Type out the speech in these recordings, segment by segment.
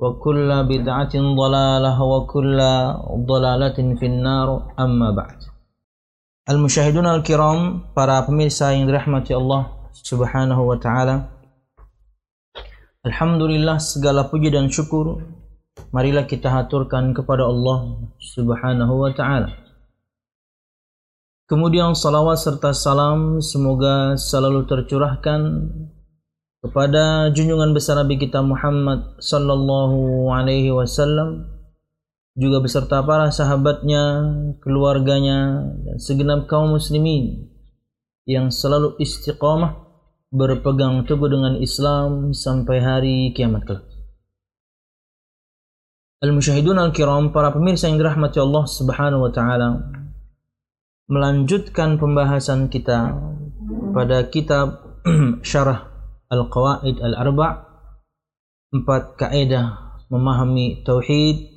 وكل بدعة ضلالة وكل ضلالة في النار أما بعد Al-Musyahidun Al-Kiram, para pemirsa yang dirahmati Allah Subhanahu wa taala. Alhamdulillah segala puji dan syukur marilah kita haturkan kepada Allah Subhanahu wa taala. Kemudian salawat serta salam semoga selalu tercurahkan kepada junjungan besar Nabi kita Muhammad sallallahu alaihi wasallam juga beserta para sahabatnya, keluarganya dan segenap kaum muslimin yang selalu istiqamah berpegang teguh dengan Islam sampai hari kiamat kelak. Al-Musyahidun Al-Kiram, para pemirsa yang dirahmati Allah Subhanahu wa taala, melanjutkan pembahasan kita pada kitab Syarah Al-Qawaid Al-Arba' Empat kaidah memahami Tauhid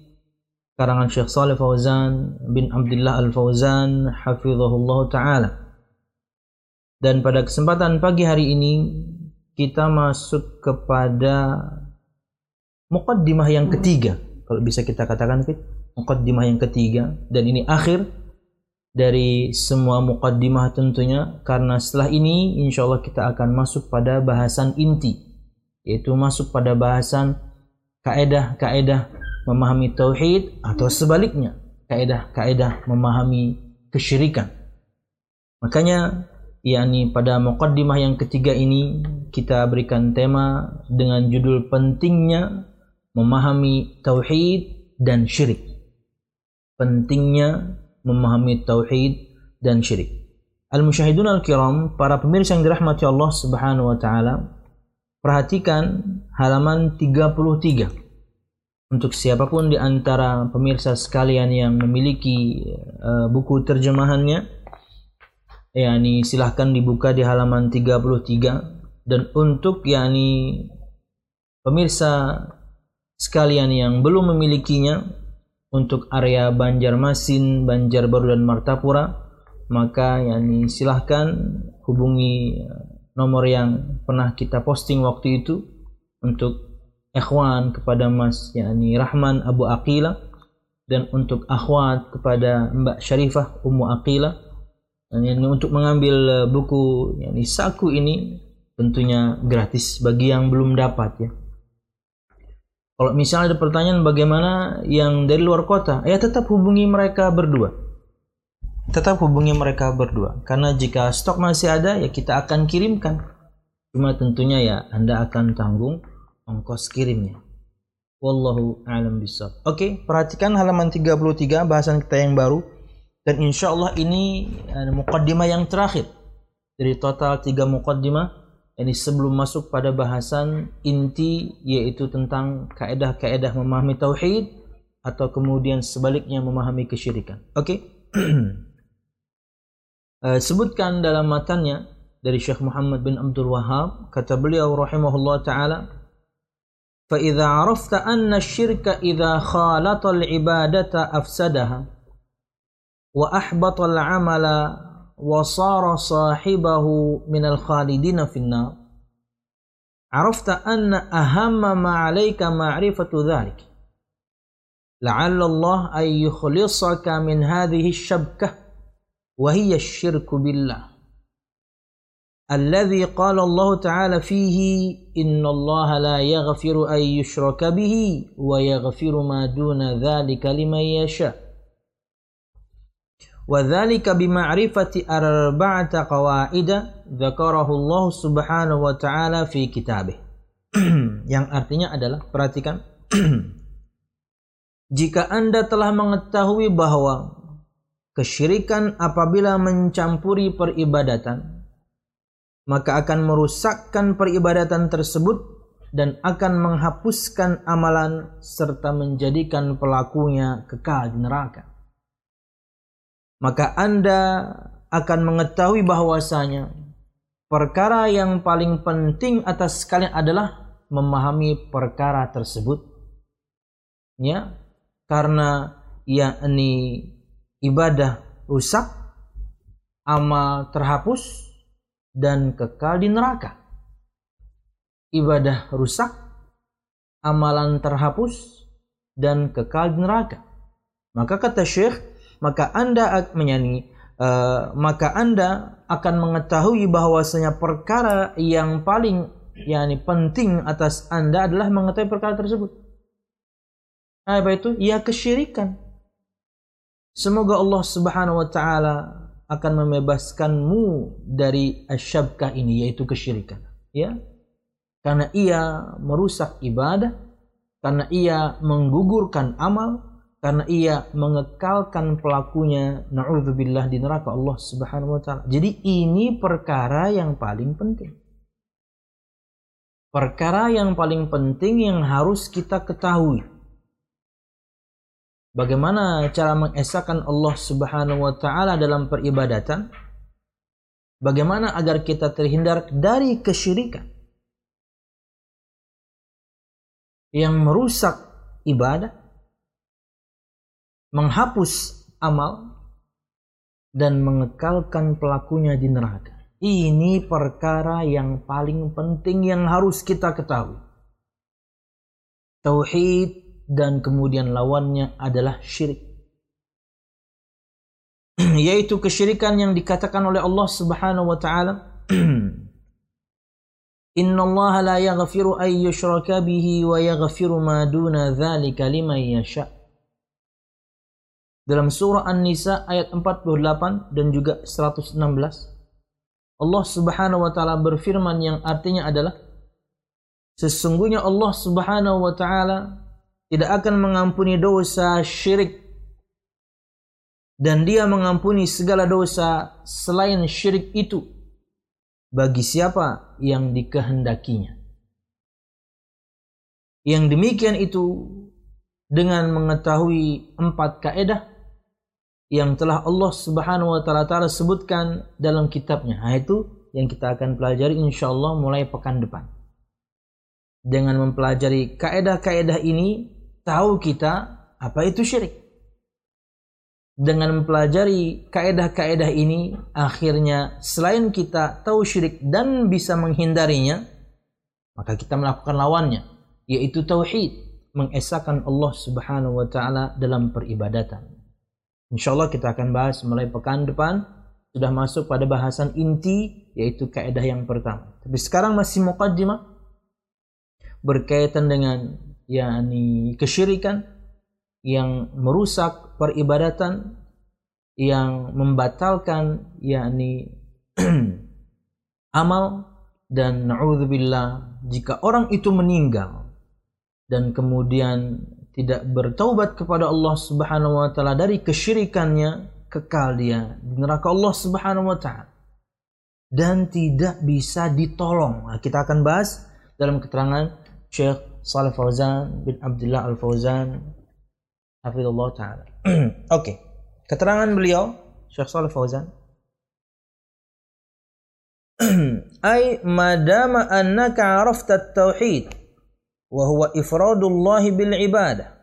Karangan Syekh Saleh Fauzan bin Abdullah Al-Fauzan Hafizahullah Ta'ala. Dan pada kesempatan pagi hari ini Kita masuk kepada Muqaddimah yang ketiga. Kalau bisa kita katakan Muqaddimah yang ketiga. Dan ini akhir dari semua mukaddimah tentunya karena setelah ini insya Allah kita akan masuk pada bahasan inti yaitu masuk pada bahasan kaedah-kaedah memahami tauhid atau sebaliknya kaedah-kaedah memahami kesyirikan. Makanya yakni pada mukaddimah yang ketiga ini kita berikan tema dengan judul pentingnya memahami tauhid dan syirik. Pentingnya memahami tauhid dan syirik. Al-musyahidun al-kiram, para pemirsa yang dirahmati Allah Subhanahu wa taala, perhatikan halaman 33. Untuk siapa pun di antara pemirsa sekalian yang memiliki uh, buku terjemahannya, yakni silahkan dibuka di halaman 33 dan untuk yakni pemirsa sekalian yang belum memilikinya untuk area Banjarmasin, Banjarbaru dan Martapura, maka yani silahkan hubungi eh, nomor yang pernah kita posting waktu itu untuk ikhwan kepada Mas yani Rahman Abu Aqila dan untuk akhwat kepada Mbak Syarifah Ummu Aqila. Yani untuk mengambil eh, buku yani saku ini tentunya gratis bagi yang belum dapat ya kalau misalnya ada pertanyaan bagaimana yang dari luar kota, ya tetap hubungi mereka berdua. Tetap hubungi mereka berdua. Karena jika stok masih ada, ya kita akan kirimkan. Cuma tentunya ya Anda akan tanggung ongkos kirimnya. Wallahu a'lam bishawab. Oke, perhatikan halaman 33 bahasan kita yang baru Dan insya Allah ini uh, mukaddimah yang terakhir dari total tiga mukaddimah ini sebelum masuk pada bahasan inti yaitu tentang kaedah-kaedah memahami tauhid atau kemudian sebaliknya memahami kesyirikan. Oke. Okay? uh, sebutkan dalam matanya dari Syekh Muhammad bin Abdul Wahab kata beliau rahimahullah taala فإذا عرفت أن الشرك إذا خالط العبادة أفسدها وأحبط العمل وصار صاحبه من الخالدين في النار. عرفت أن أهم ما عليك معرفة ذلك. لعل الله أن يخلصك من هذه الشبكة وهي الشرك بالله. الذي قال الله تعالى فيه إن الله لا يغفر أن يشرك به ويغفر ما دون ذلك لمن يشاء. وذلك بمعرفة أربعة قواعد ذكره الله سبحانه وتعالى في كتابه yang artinya adalah perhatikan. Jika Anda telah mengetahui bahwa kesyirikan apabila mencampuri peribadatan maka akan merusakkan peribadatan tersebut dan akan menghapuskan amalan serta menjadikan pelakunya kekal di neraka maka Anda akan mengetahui bahwasanya perkara yang paling penting atas kalian adalah memahami perkara tersebut. Ya, karena yakni ibadah rusak, amal terhapus dan kekal di neraka. Ibadah rusak, amalan terhapus dan kekal di neraka. Maka kata Syekh maka Anda menyanyi uh, maka Anda akan mengetahui bahwasanya perkara yang paling yakni penting atas Anda adalah mengetahui perkara tersebut. Apa itu? Ya kesyirikan. Semoga Allah Subhanahu wa taala akan membebaskanmu dari asyabkah ini yaitu kesyirikan, ya. Karena ia merusak ibadah, karena ia menggugurkan amal, karena ia mengekalkan pelakunya naudzubillah di neraka Allah Subhanahu wa taala. Jadi ini perkara yang paling penting. Perkara yang paling penting yang harus kita ketahui. Bagaimana cara mengesahkan Allah Subhanahu wa taala dalam peribadatan? Bagaimana agar kita terhindar dari kesyirikan yang merusak ibadah menghapus amal dan mengekalkan pelakunya di neraka. Ini perkara yang paling penting yang harus kita ketahui. Tauhid dan kemudian lawannya adalah syirik. Yaitu kesyirikan yang dikatakan oleh Allah Subhanahu wa taala Inna Allah la yaghfiru an bihi wa yaghfiru ma duna dzalika liman yasha' dalam surah An-Nisa ayat 48 dan juga 116 Allah Subhanahu wa taala berfirman yang artinya adalah sesungguhnya Allah Subhanahu wa taala tidak akan mengampuni dosa syirik dan dia mengampuni segala dosa selain syirik itu bagi siapa yang dikehendakinya. Yang demikian itu dengan mengetahui empat kaedah yang telah Allah Subhanahu wa taala sebutkan dalam kitabnya. Nah, itu yang kita akan pelajari insyaallah mulai pekan depan. Dengan mempelajari kaedah-kaedah ini, tahu kita apa itu syirik. Dengan mempelajari kaedah-kaedah ini, akhirnya selain kita tahu syirik dan bisa menghindarinya, maka kita melakukan lawannya, yaitu tauhid, mengesahkan Allah Subhanahu wa taala dalam peribadatan. Insya Allah kita akan bahas mulai pekan depan sudah masuk pada bahasan inti yaitu kaidah yang pertama. Tapi sekarang masih muqaddimah berkaitan dengan yakni kesyirikan yang merusak peribadatan yang membatalkan yakni amal dan naudzubillah jika orang itu meninggal dan kemudian tidak bertaubat kepada Allah Subhanahu wa taala dari kesyirikannya kekal dia di neraka Allah Subhanahu wa taala dan tidak bisa ditolong. Nah, kita akan bahas dalam keterangan Syekh Saleh Fauzan bin Abdullah Al Fauzan hafizallahu taala. Oke. Okay. Keterangan beliau Syekh Saleh Fauzan ay madama annaka arafta at-tauhid huwa ifradullah bil ibadah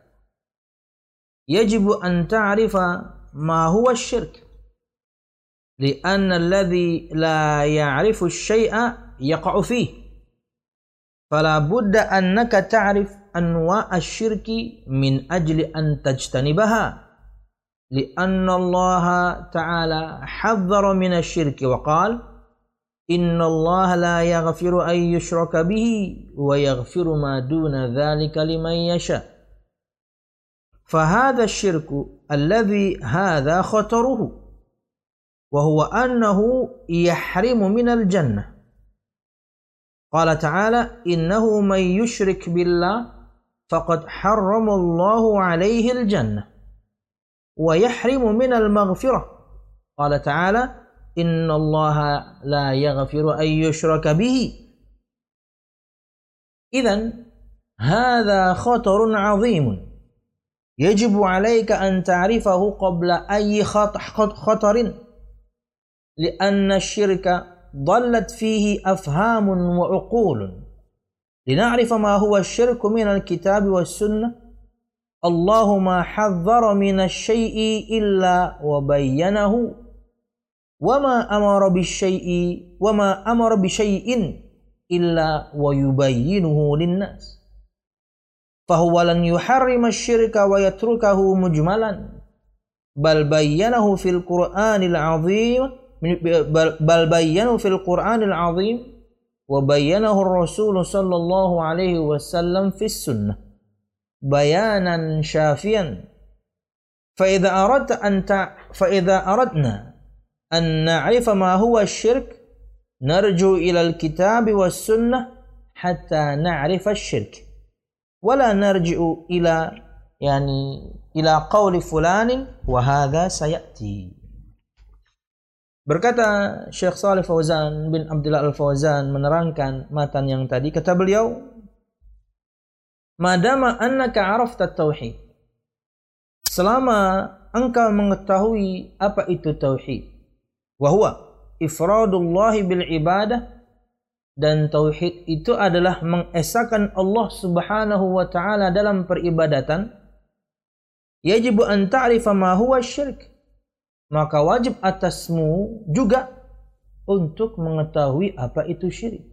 يجب أن تعرف ما هو الشرك لأن الذي لا يعرف الشيء يقع فيه. فلا بد أنك تعرف أنواع الشرك من أجل أن تجتنبها لأن الله تعالى حذر من الشرك وقال إن الله لا يغفر أن يشرك به ويغفر ما دون ذلك لمن يشاء. فهذا الشرك الذي هذا خطره وهو أنه يحرم من الجنة. قال تعالى إنه من يشرك بالله فقد حرم الله عليه الجنة ويحرم من المغفرة. قال تعالى إن الله لا يغفر أن يشرك به. إذا هذا خطر عظيم. يجب عليك أن تعرفه قبل أي خطر. لأن الشرك ضلت فيه أفهام وعقول. لنعرف ما هو الشرك من الكتاب والسنة. الله ما حذر من الشيء إلا وبينه. وما أمر بالشيء وما أمر بشيء إلا ويبينه للناس. فهو لن يحرم الشرك ويتركه مجملا بل بينه في القرآن العظيم بل بينه في القرآن العظيم وبينه الرسول صلى الله عليه وسلم في السنة بيانا شافيا. فإذا أردت أن تع... فإذا أردنا أن نعرف ما هو الشرك نرجو إلى الكتاب والسنة حتى نعرف الشرك narji'u ila yani ila qawli fulanin wa hadha sayati Berkata Syekh Saleh Fauzan bin Abdullah Al-Fauzan menerangkan matan yang tadi kata beliau Madama annaka arafta tauhid Selama engkau mengetahui apa itu tauhid wa huwa ifradullah bil ibadah dan tauhid itu adalah mengesahkan Allah Subhanahu wa taala dalam peribadatan. Yajib an ta'rifa ma huwa syirk. Maka wajib atasmu juga untuk mengetahui apa itu syirik.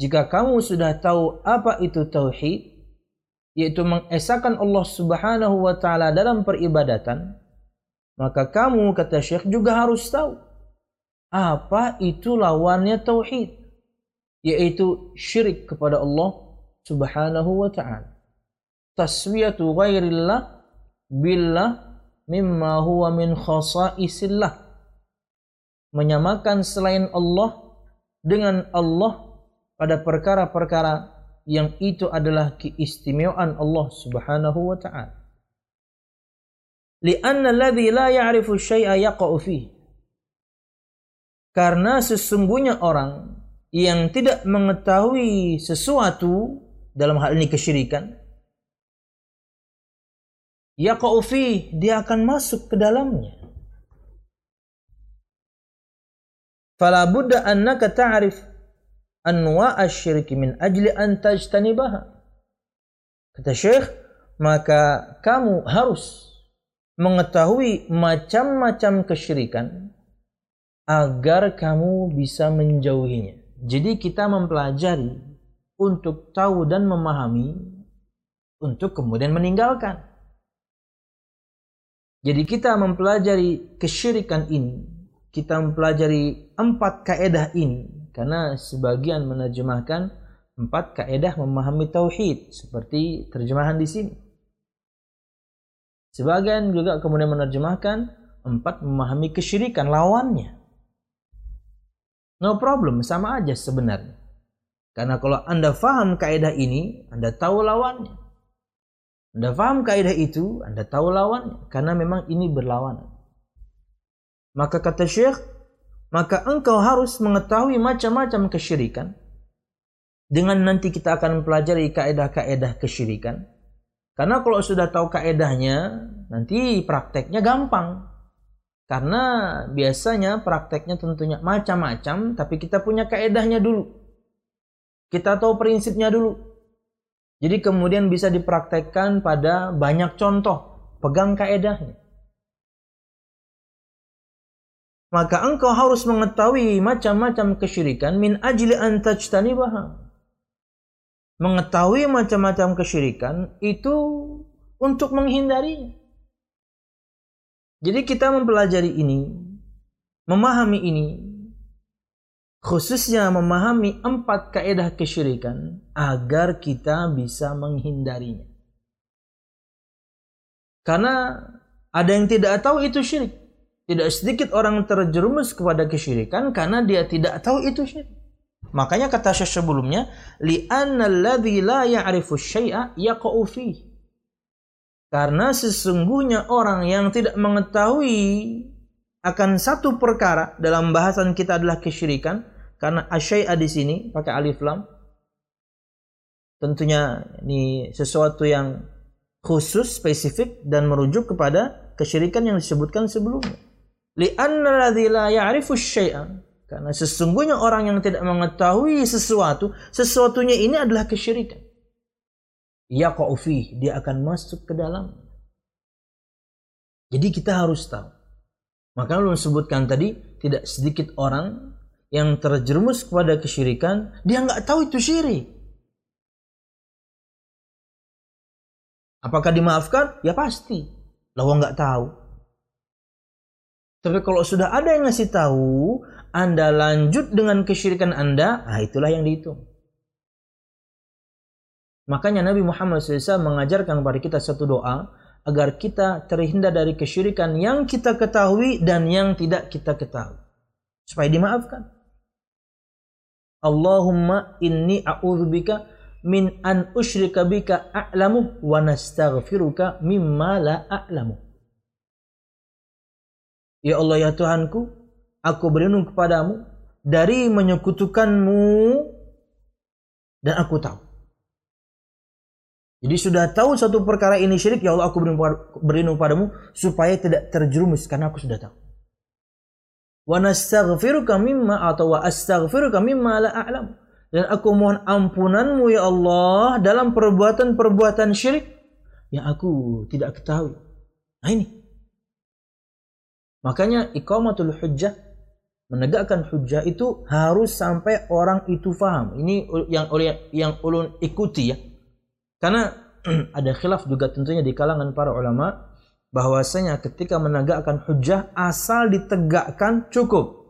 Jika kamu sudah tahu apa itu tauhid yaitu mengesahkan Allah Subhanahu wa taala dalam peribadatan maka kamu kata Syekh juga harus tahu apa itu lawannya tauhid yaitu syirik kepada Allah Subhanahu wa taala. Taswiyatu ghairillah billah mimma huwa min khasaisillah. Menyamakan selain Allah dengan Allah pada perkara-perkara yang itu adalah keistimewaan Allah Subhanahu wa taala. Lianna alladhi la ya'rifu syai'a yaqa'u fihi. Karena sesungguhnya orang yang tidak mengetahui sesuatu dalam hal ini kesyirikan ya fi dia akan masuk ke dalamnya fala budda annaka ta'rif anwa asy min ajli an tajtanibaha kata Syekh maka kamu harus mengetahui macam-macam kesyirikan agar kamu bisa menjauhinya jadi kita mempelajari untuk tahu dan memahami untuk kemudian meninggalkan. Jadi kita mempelajari kesyirikan ini, kita mempelajari empat kaedah ini karena sebagian menerjemahkan empat kaedah memahami tauhid seperti terjemahan di sini. Sebagian juga kemudian menerjemahkan empat memahami kesyirikan lawannya. No problem, sama aja sebenarnya. Karena kalau Anda faham kaidah ini, Anda tahu lawannya. Anda faham kaidah itu, Anda tahu lawannya. Karena memang ini berlawanan. Maka kata Syekh, maka engkau harus mengetahui macam-macam kesyirikan. Dengan nanti kita akan mempelajari kaedah-kaedah kesyirikan. Karena kalau sudah tahu kaedahnya, nanti prakteknya gampang. Karena biasanya prakteknya tentunya macam-macam, tapi kita punya kaedahnya dulu. Kita tahu prinsipnya dulu. Jadi kemudian bisa dipraktekkan pada banyak contoh. Pegang kaedahnya. Maka engkau harus mengetahui macam-macam kesyirikan min ajli an tajtanibaha. Mengetahui macam-macam kesyirikan itu untuk menghindarinya. Jadi kita mempelajari ini, memahami ini, khususnya memahami empat kaedah kesyirikan agar kita bisa menghindarinya. Karena ada yang tidak tahu itu syirik. Tidak sedikit orang terjerumus kepada kesyirikan karena dia tidak tahu itu syirik. Makanya kata Syekh sebelumnya, li'anna alladhi la ya'rifu syai'a yaqa'u Karena sesungguhnya orang yang tidak mengetahui akan satu perkara dalam bahasan kita adalah kesyirikan, karena asyai'a di sini pakai alif lam. Tentunya ini sesuatu yang khusus, spesifik dan merujuk kepada kesyirikan yang disebutkan sebelumnya. Li'anna alladhi la ya'rifu syai'a. Karena sesungguhnya orang yang tidak mengetahui sesuatu, sesuatunya ini adalah kesyirikan. Yaqa'u fih, dia akan masuk ke dalam. Jadi kita harus tahu. Maka lu sebutkan tadi, tidak sedikit orang yang terjerumus kepada kesyirikan, dia nggak tahu itu syirik. Apakah dimaafkan? Ya pasti. Lawa nggak tahu. Tapi kalau sudah ada yang ngasih tahu, Anda lanjut dengan kesyirikan Anda, nah itulah yang dihitung. Makanya Nabi Muhammad SAW mengajarkan kepada kita satu doa agar kita terhindar dari kesyirikan yang kita ketahui dan yang tidak kita ketahui. Supaya dimaafkan. Allahumma inni a'udzubika min an usyrika bika a'lamu wa nastaghfiruka mimma la a'lamu. Ya Allah ya Tuhanku, aku berlindung kepadamu dari menyekutukanmu dan aku tahu. Jadi sudah tahu satu perkara ini syirik, ya Allah aku berlindung padamu supaya tidak terjerumus karena aku sudah tahu wa nastaghfiruka mimma atau wa astaghfiruka mimma la a'lam dan aku mohon ampunanmu ya Allah dalam perbuatan-perbuatan syirik yang aku tidak ketahui. Nah ini. Makanya iqamatul hujjah menegakkan hujjah itu harus sampai orang itu faham. Ini yang oleh yang ulun ikuti ya. Karena ada khilaf juga tentunya di kalangan para ulama bahwasanya ketika menegakkan hujah asal ditegakkan cukup.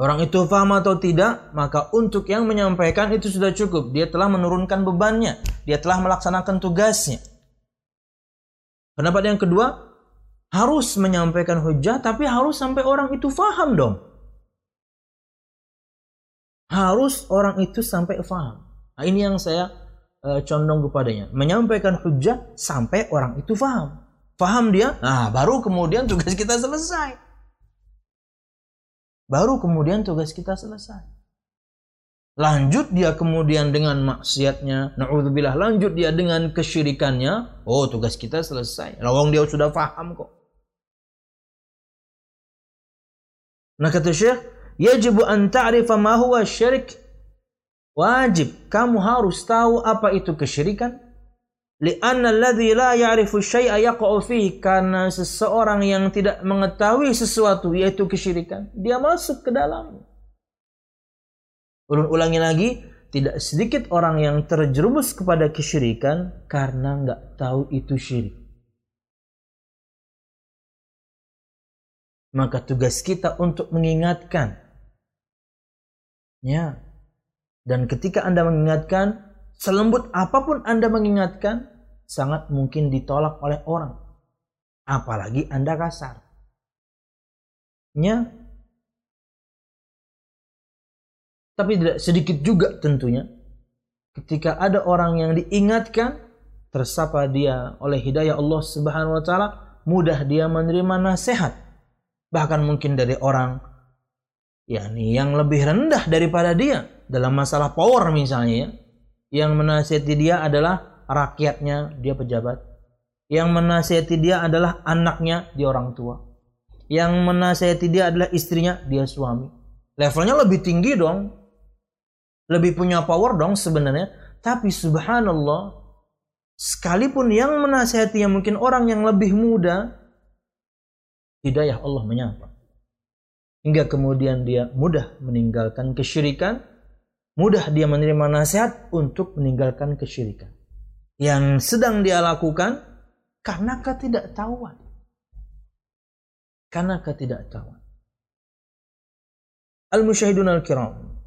Orang itu faham atau tidak, maka untuk yang menyampaikan itu sudah cukup. Dia telah menurunkan bebannya, dia telah melaksanakan tugasnya. Pendapat yang kedua, harus menyampaikan hujah tapi harus sampai orang itu faham dong. Harus orang itu sampai faham. Nah, ini yang saya uh, condong kepadanya. Menyampaikan hujah sampai orang itu faham. Faham dia? Nah, baru kemudian tugas kita selesai. Baru kemudian tugas kita selesai. Lanjut dia kemudian dengan maksiatnya. Na'udzubillah. Lanjut dia dengan kesyirikannya. Oh, tugas kita selesai. Lawang dia sudah faham kok. Nah kata Syekh, yajibu an ta'rifa ma huwa syirik Wajib kamu harus tahu apa itu kesyirikan. Lianna alladhi la ya'rifu syai'a yaqa'u fihi karena seseorang yang tidak mengetahui sesuatu yaitu kesyirikan, dia masuk ke dalam. Ulun ulangi lagi, tidak sedikit orang yang terjerumus kepada kesyirikan karena nggak tahu itu syirik. Maka tugas kita untuk mengingatkan. Ya, dan ketika Anda mengingatkan, selembut apa pun Anda mengingatkan, sangat mungkin ditolak oleh orang. Apalagi Anda kasar. Ya. Tapi tidak sedikit juga tentunya. Ketika ada orang yang diingatkan, tersapa dia oleh hidayah Allah Subhanahu wa taala, mudah dia menerima nasihat Bahkan mungkin dari orang yakni yang lebih rendah daripada dia dalam masalah power misalnya ya. Yang menasihati dia adalah rakyatnya, dia pejabat. Yang menasihati dia adalah anaknya, dia orang tua. Yang menasihati dia adalah istrinya, dia suami. Levelnya lebih tinggi dong. Lebih punya power dong sebenarnya. Tapi subhanallah, sekalipun yang menasihatinya mungkin orang yang lebih muda, hidayah Allah menyapa. Hingga kemudian dia mudah meninggalkan kesyirikan, mudah dia menerima nasihat untuk meninggalkan kesyirikan. Yang sedang dia lakukan karena ketidaktahuan. Karena ketidaktahuan. Al-musyahidun al-kiram.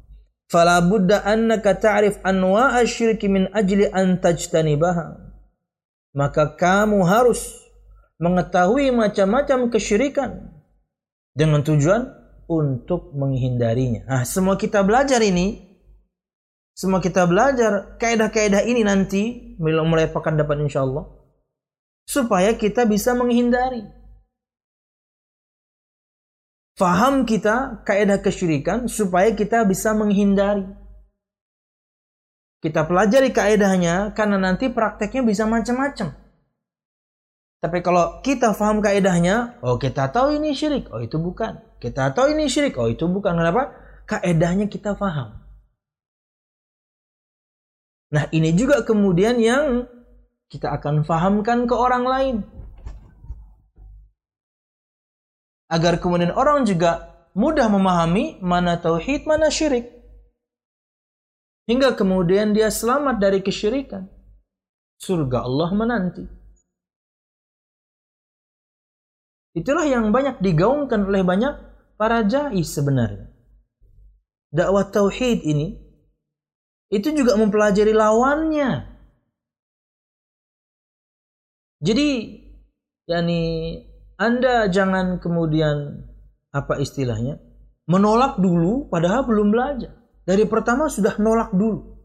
Fala budda annaka ta'rif anwa'a syirki min ajli an tajtanibaha. Maka kamu harus mengetahui macam-macam kesyirikan dengan tujuan untuk menghindarinya. Nah, semua kita belajar ini, semua kita belajar kaidah-kaidah ini nanti mulai pekan depan insya Allah supaya kita bisa menghindari. Faham kita kaidah kesyirikan supaya kita bisa menghindari. Kita pelajari kaidahnya karena nanti prakteknya bisa macam-macam. Tapi kalau kita faham kaidahnya, oh kita tahu ini syirik, oh itu bukan. Kita tahu ini syirik, oh itu bukan. Kenapa? Kaidahnya kita faham. Nah ini juga kemudian yang kita akan fahamkan ke orang lain. Agar kemudian orang juga mudah memahami mana tauhid, mana syirik. Hingga kemudian dia selamat dari kesyirikan. Surga Allah menanti. Itulah yang banyak digaungkan oleh banyak para jai sebenarnya. Dakwah tauhid ini itu juga mempelajari lawannya. Jadi yakni Anda jangan kemudian apa istilahnya? menolak dulu padahal belum belajar. Dari pertama sudah nolak dulu.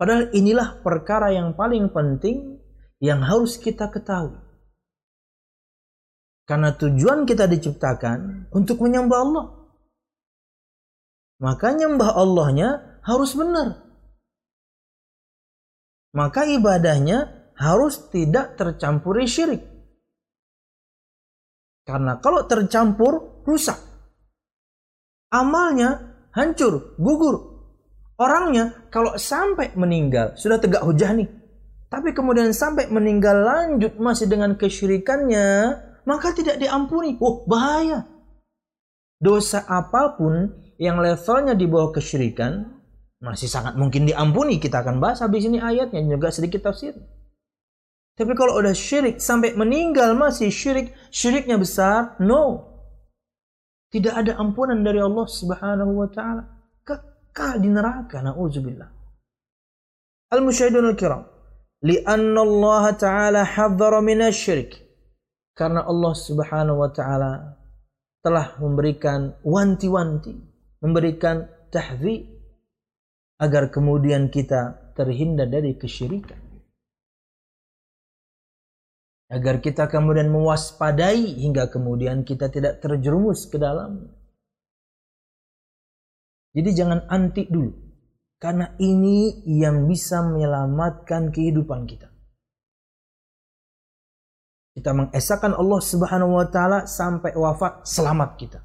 Padahal inilah perkara yang paling penting yang harus kita ketahui. Karena tujuan kita diciptakan untuk menyembah Allah. Maka nyembah Allahnya harus benar. Maka ibadahnya harus tidak tercampuri syirik. Karena kalau tercampur rusak. Amalnya hancur, gugur. Orangnya kalau sampai meninggal, sudah tegak hujah nih. Tapi kemudian sampai meninggal lanjut masih dengan kesyirikannya, maka tidak diampuni. Oh, bahaya. Dosa apa pun yang levelnya di bawah kesyirikan masih sangat mungkin diampuni. Kita akan bahas habis ini ayatnya juga sedikit tafsir. Tapi kalau udah syirik sampai meninggal masih syirik, syiriknya besar, no. Tidak ada ampunan dari Allah Subhanahu wa taala. Kekal di neraka, nauzubillah. Al-musyahidun al-kiram, li'anna Allah taala hadzara min asy-syirik. Karena Allah Subhanahu wa taala telah memberikan wanti-wanti, memberikan tahzi agar kemudian kita terhindar dari kesyirikan agar kita kemudian mewaspadai hingga kemudian kita tidak terjerumus ke dalam. Jadi jangan anti dulu. Karena ini yang bisa menyelamatkan kehidupan kita. Kita mengesahkan Allah Subhanahu wa taala sampai wafat selamat kita.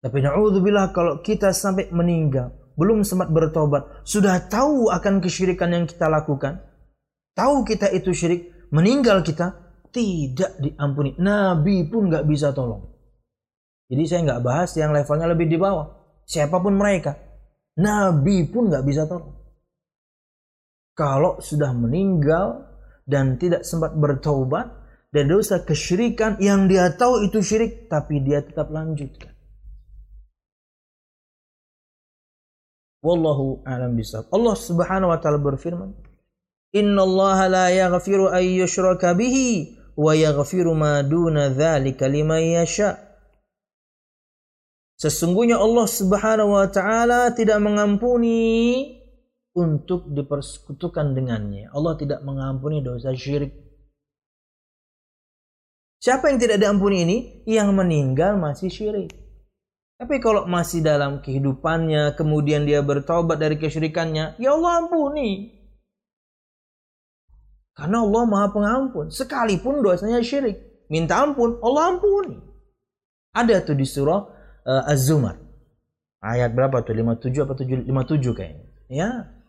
Tapi na'udzubillah kalau kita sampai meninggal belum sempat bertobat, sudah tahu akan kesyirikan yang kita lakukan, tahu kita itu syirik, meninggal kita, tidak diampuni. Nabi pun nggak bisa tolong. Jadi saya nggak bahas yang levelnya lebih di bawah. Siapa pun mereka. Nabi pun nggak bisa tolong. Kalau sudah meninggal dan tidak sempat bertobat dan dosa kesyirikan yang dia tahu itu syirik tapi dia tetap lanjutkan. Wallahu a'lam bishawab. Allah Subhanahu wa taala berfirman, Inna Allah la yaghfiru an yushraka bihi wa yaghfiru ma duna dzalika liman yasha. Sesungguhnya Allah Subhanahu wa taala tidak mengampuni untuk dipersekutukan dengannya. Allah tidak mengampuni dosa syirik. Siapa yang tidak diampuni ini? Yang meninggal masih syirik. Tapi kalau masih dalam kehidupannya, kemudian dia bertobat dari kesyirikannya, ya Allah ampuni. Karena Allah maha pengampun. Sekalipun dosanya syirik. Minta ampun, Allah ampuni. Ada tuh di surah uh, Az-Zumar. Ayat berapa tuh? 57 apa 7, 57 kayaknya. Ya.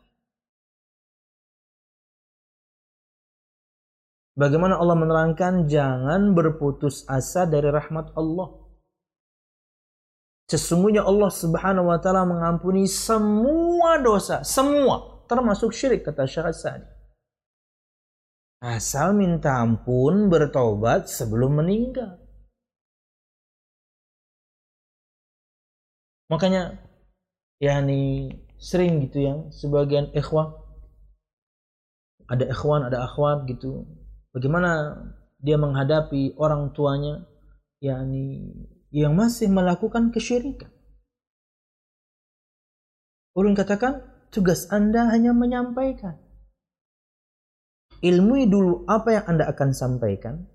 Bagaimana Allah menerangkan jangan berputus asa dari rahmat Allah. Sesungguhnya Allah Subhanahu wa taala mengampuni semua dosa, semua, termasuk syirik kata Syekh Sa'di. Asal minta ampun, bertobat sebelum meninggal. Makanya yakni sering gitu yang sebagian ikhwah ada ikhwan, ada akhwat gitu. Bagaimana dia menghadapi orang tuanya yakni yang masih melakukan kesyirikan. Ulun katakan, tugas Anda hanya menyampaikan. Ilmui dulu apa yang Anda akan sampaikan.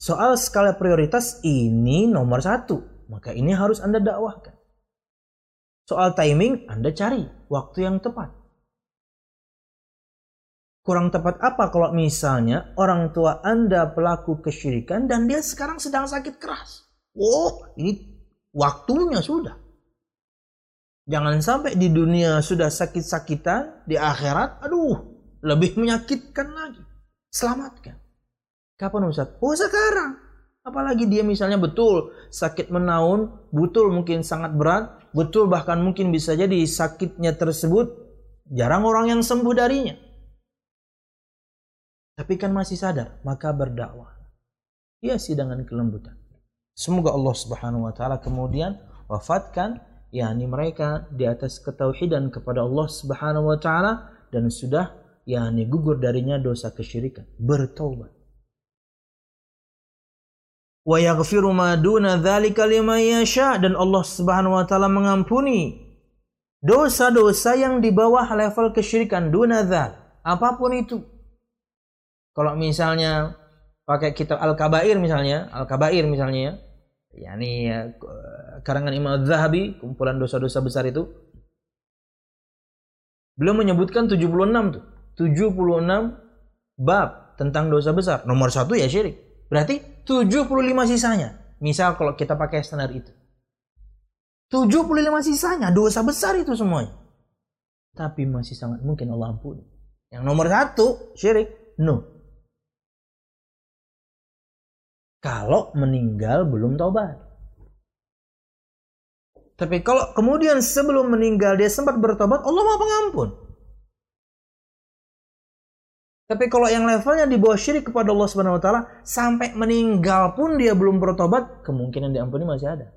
Soal skala prioritas ini nomor satu. Maka ini harus Anda dakwahkan. Soal timing, Anda cari waktu yang tepat. Kurang tepat apa kalau misalnya orang tua Anda pelaku kesyirikan dan dia sekarang sedang sakit keras? Oh, ini waktunya sudah. Jangan sampai di dunia sudah sakit-sakitan, di akhirat, aduh, lebih menyakitkan lagi. Selamatkan. Kapan Ustaz? Oh sekarang. Apalagi dia misalnya betul sakit menaun, betul mungkin sangat berat, betul bahkan mungkin bisa jadi sakitnya tersebut jarang orang yang sembuh darinya tapi kan masih sadar, maka berdakwah. Hiasi dengan kelembutan. Semoga Allah Subhanahu wa taala kemudian wafatkan yakni mereka di atas ketauhidan kepada Allah Subhanahu wa taala dan sudah yakni gugur darinya dosa kesyirikan, bertobat. Wa yaghfiru ma duna dzalika liman yasha dan Allah Subhanahu wa taala mengampuni dosa-dosa yang di bawah level kesyirikan duna dzal, apa pun itu kalau misalnya pakai kitab Al-Kabair misalnya, Al-Kabair misalnya ya, yakni ya, karangan Imam Zahabi, kumpulan dosa-dosa besar itu. Beliau menyebutkan 76 tuh. 76 bab tentang dosa besar. Nomor satu ya syirik. Berarti 75 sisanya. Misal kalau kita pakai standar itu. 75 sisanya dosa besar itu semuanya. Tapi masih sangat mungkin Allah ampuni. Yang nomor satu syirik. No. Kalau meninggal belum tobat. Tapi kalau kemudian sebelum meninggal dia sempat bertobat, Allah Maha Pengampun. Tapi kalau yang levelnya di bawah syirik kepada Allah Subhanahu wa taala sampai meninggal pun dia belum bertobat, kemungkinan diampuni masih ada.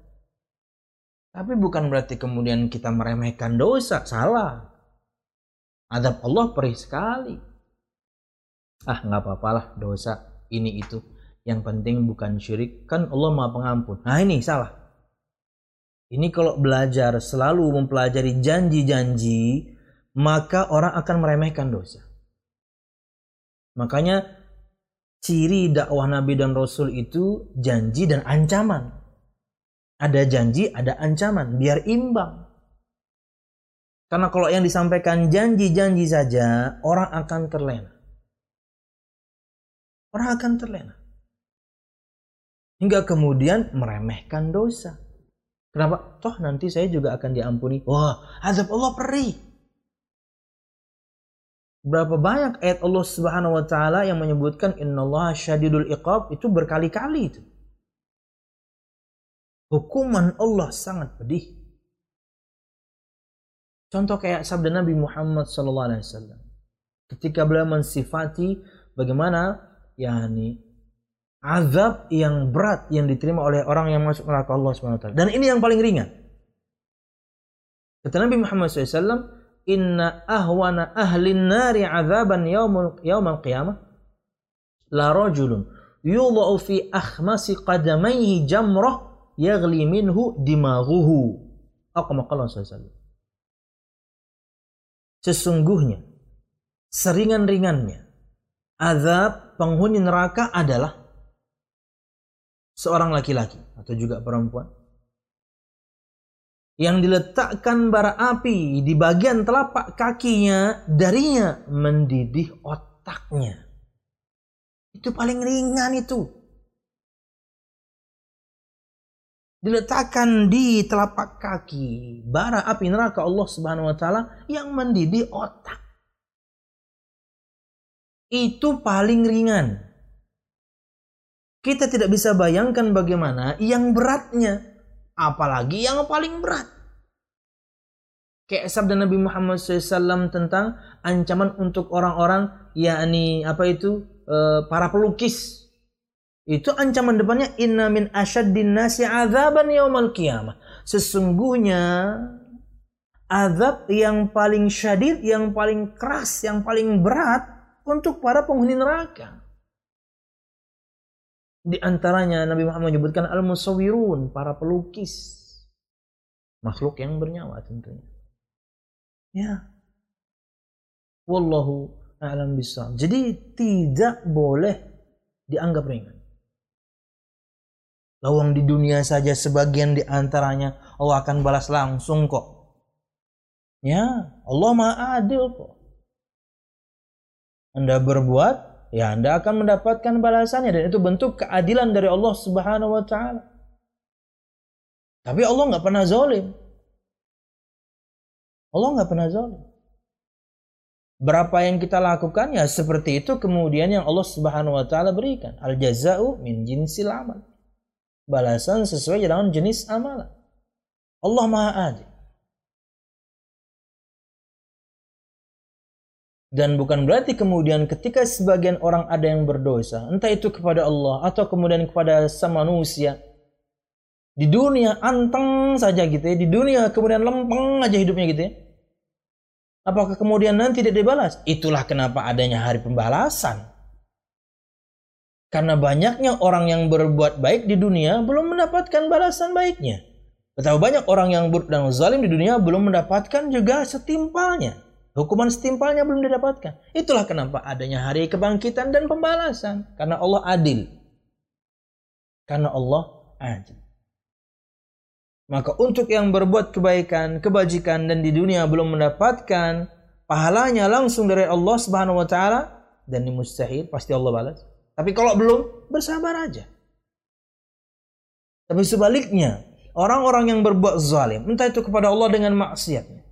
Tapi bukan berarti kemudian kita meremehkan dosa, salah. Adab Allah perih sekali. Ah, nggak apa-apalah dosa ini itu yang penting bukan syirik. Kan Allah maha pengampun. Nah ini salah. Ini kalau belajar selalu mempelajari janji-janji maka orang akan meremehkan dosa. Makanya ciri dakwah Nabi dan Rasul itu janji dan ancaman. Ada janji ada ancaman. Biar imbang. Karena kalau yang disampaikan janji-janji saja orang akan terlena. Orang akan terlena hingga kemudian meremehkan dosa. Kenapa? Toh nanti saya juga akan diampuni. Wah, azab Allah perih. Berapa banyak ayat Allah Subhanahu wa taala yang menyebutkan innallaha syadidul iqab itu berkali-kali itu. Hukuman Allah sangat pedih. Contoh kayak sabda Nabi Muhammad sallallahu alaihi wasallam. Ketika beliau mensifati bagaimana yakni azab yang berat yang diterima oleh orang yang masuk neraka Allah SWT. Dan ini yang paling ringan. Kata Nabi Muhammad SAW, Inna ahwana ahlin nari azaban yawmal, yawmal qiyamah la rajulun yudha'u fi akhmasi qadamayhi jamrah yaghli minhu dimaghuhu. Aqmaqallah SAW. Sesungguhnya, seringan-ringannya, azab penghuni neraka adalah seorang laki-laki atau juga perempuan yang diletakkan bara api di bagian telapak kakinya darinya mendidih otaknya. Itu paling ringan itu. Diletakkan di telapak kaki bara api neraka Allah Subhanahu wa taala yang mendidih otak. Itu paling ringan. Kita tidak bisa bayangkan bagaimana yang beratnya apalagi yang paling berat. Kayak sabda Nabi Muhammad SAW tentang ancaman untuk orang-orang yakni apa itu e, para pelukis. Itu ancaman depannya inna min asyaddin nasi azaban yaumal qiyamah. Sesungguhnya azab yang paling syadid, yang paling keras, yang paling berat untuk para penghuni neraka. Di antaranya Nabi Muhammad menyebutkan al-musawwirun, para pelukis. Makhluk yang bernyawa tentunya. Ya. Wallahu a'lam bishawab. Jadi tidak boleh dianggap ringan. Lawang di dunia saja sebagian di antaranya Allah akan balas langsung kok. Ya, Allah Maha kok. Anda berbuat ya Anda akan mendapatkan balasannya dan itu bentuk keadilan dari Allah Subhanahu wa taala. Tapi Allah nggak pernah zalim. Allah nggak pernah zalim. Berapa yang kita lakukan ya seperti itu kemudian yang Allah Subhanahu wa taala berikan. Al jazau min jinsil amal. Balasan sesuai dengan jenis amalan. Allah Maha Adil. Dan bukan berarti kemudian ketika sebagian orang ada yang berdosa, entah itu kepada Allah atau kemudian kepada sama manusia, di dunia anteng saja gitu ya, di dunia kemudian lempeng aja hidupnya gitu ya. Apakah kemudian nanti tidak dibalas? Itulah kenapa adanya hari pembalasan. Karena banyaknya orang yang berbuat baik di dunia belum mendapatkan balasan baiknya. Betapa banyak orang yang buruk dan zalim di dunia belum mendapatkan juga setimpalnya. Hukuman setimpalnya belum didapatkan. Itulah kenapa adanya hari kebangkitan dan pembalasan. Karena Allah adil. Karena Allah adil. Maka untuk yang berbuat kebaikan, kebajikan dan di dunia belum mendapatkan pahalanya langsung dari Allah Subhanahu wa taala dan ini mustahil pasti Allah balas. Tapi kalau belum bersabar aja. Tapi sebaliknya, orang-orang yang berbuat zalim, entah itu kepada Allah dengan maksiatnya,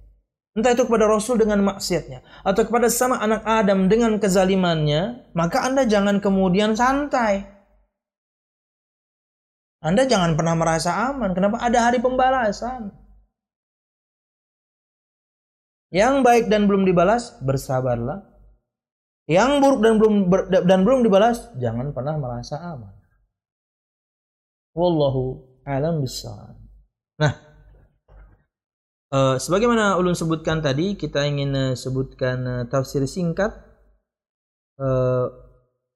Entah itu kepada Rasul dengan maksiatnya. Atau kepada sama anak Adam dengan kezalimannya. Maka Anda jangan kemudian santai. Anda jangan pernah merasa aman. Kenapa? Ada hari pembalasan. Yang baik dan belum dibalas, bersabarlah. Yang buruk dan belum ber, dan belum dibalas, jangan pernah merasa aman. Wallahu alam bisawab. Nah, Uh, sebagaimana ulun sebutkan tadi, kita ingin uh, sebutkan uh, tafsir singkat uh,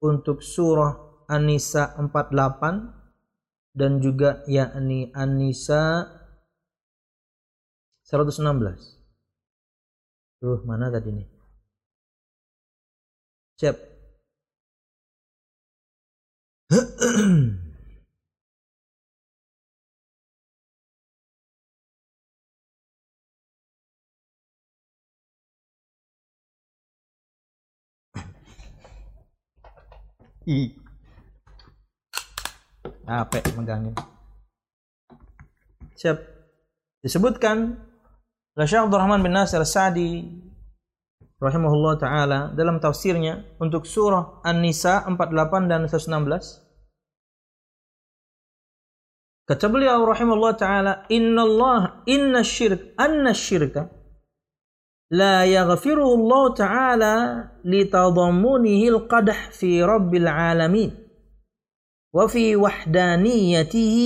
untuk surah An-Nisa 48 dan juga yakni An-Nisa 116. Tuh, mana tadi nih? Siap. I. Apa megangin? Siap. Disebutkan oleh Syekh Abdul bin Nasir Sa'di rahimahullah taala dalam tafsirnya untuk surah An-Nisa 48 dan 116 Kata beliau rahimahullah taala, "Inna Allah inna syirk anna syirka لا يغفره الله تعالى لتضمنه القدح في رب العالمين وفي وحدانيته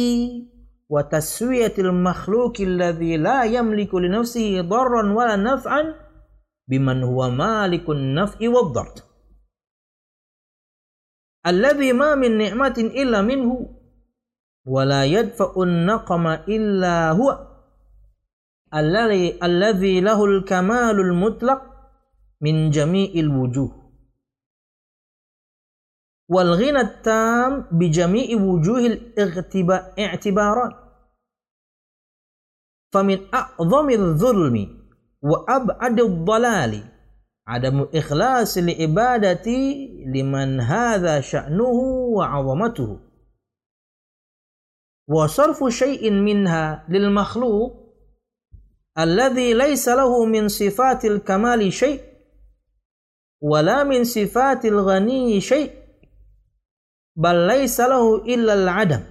وتسوية المخلوق الذي لا يملك لنفسه ضرا ولا نفعا بمن هو مالك النفع والضر الذي ما من نعمة إلا منه ولا يدفع النقم إلا هو. Alladhi alladhi lahul kamalul mutlaq min jami'il wujuh wal ghina tam bi jami'i wujuhil i'tibarat famin a'zami dhulmi wa ab'adi dhalali adamu ikhlas li ibadati liman hadha sya'nuhu wa الذي ليس له من صفات الكمال شيء ولا من صفات الغني شيء بل ليس له إلا العدم.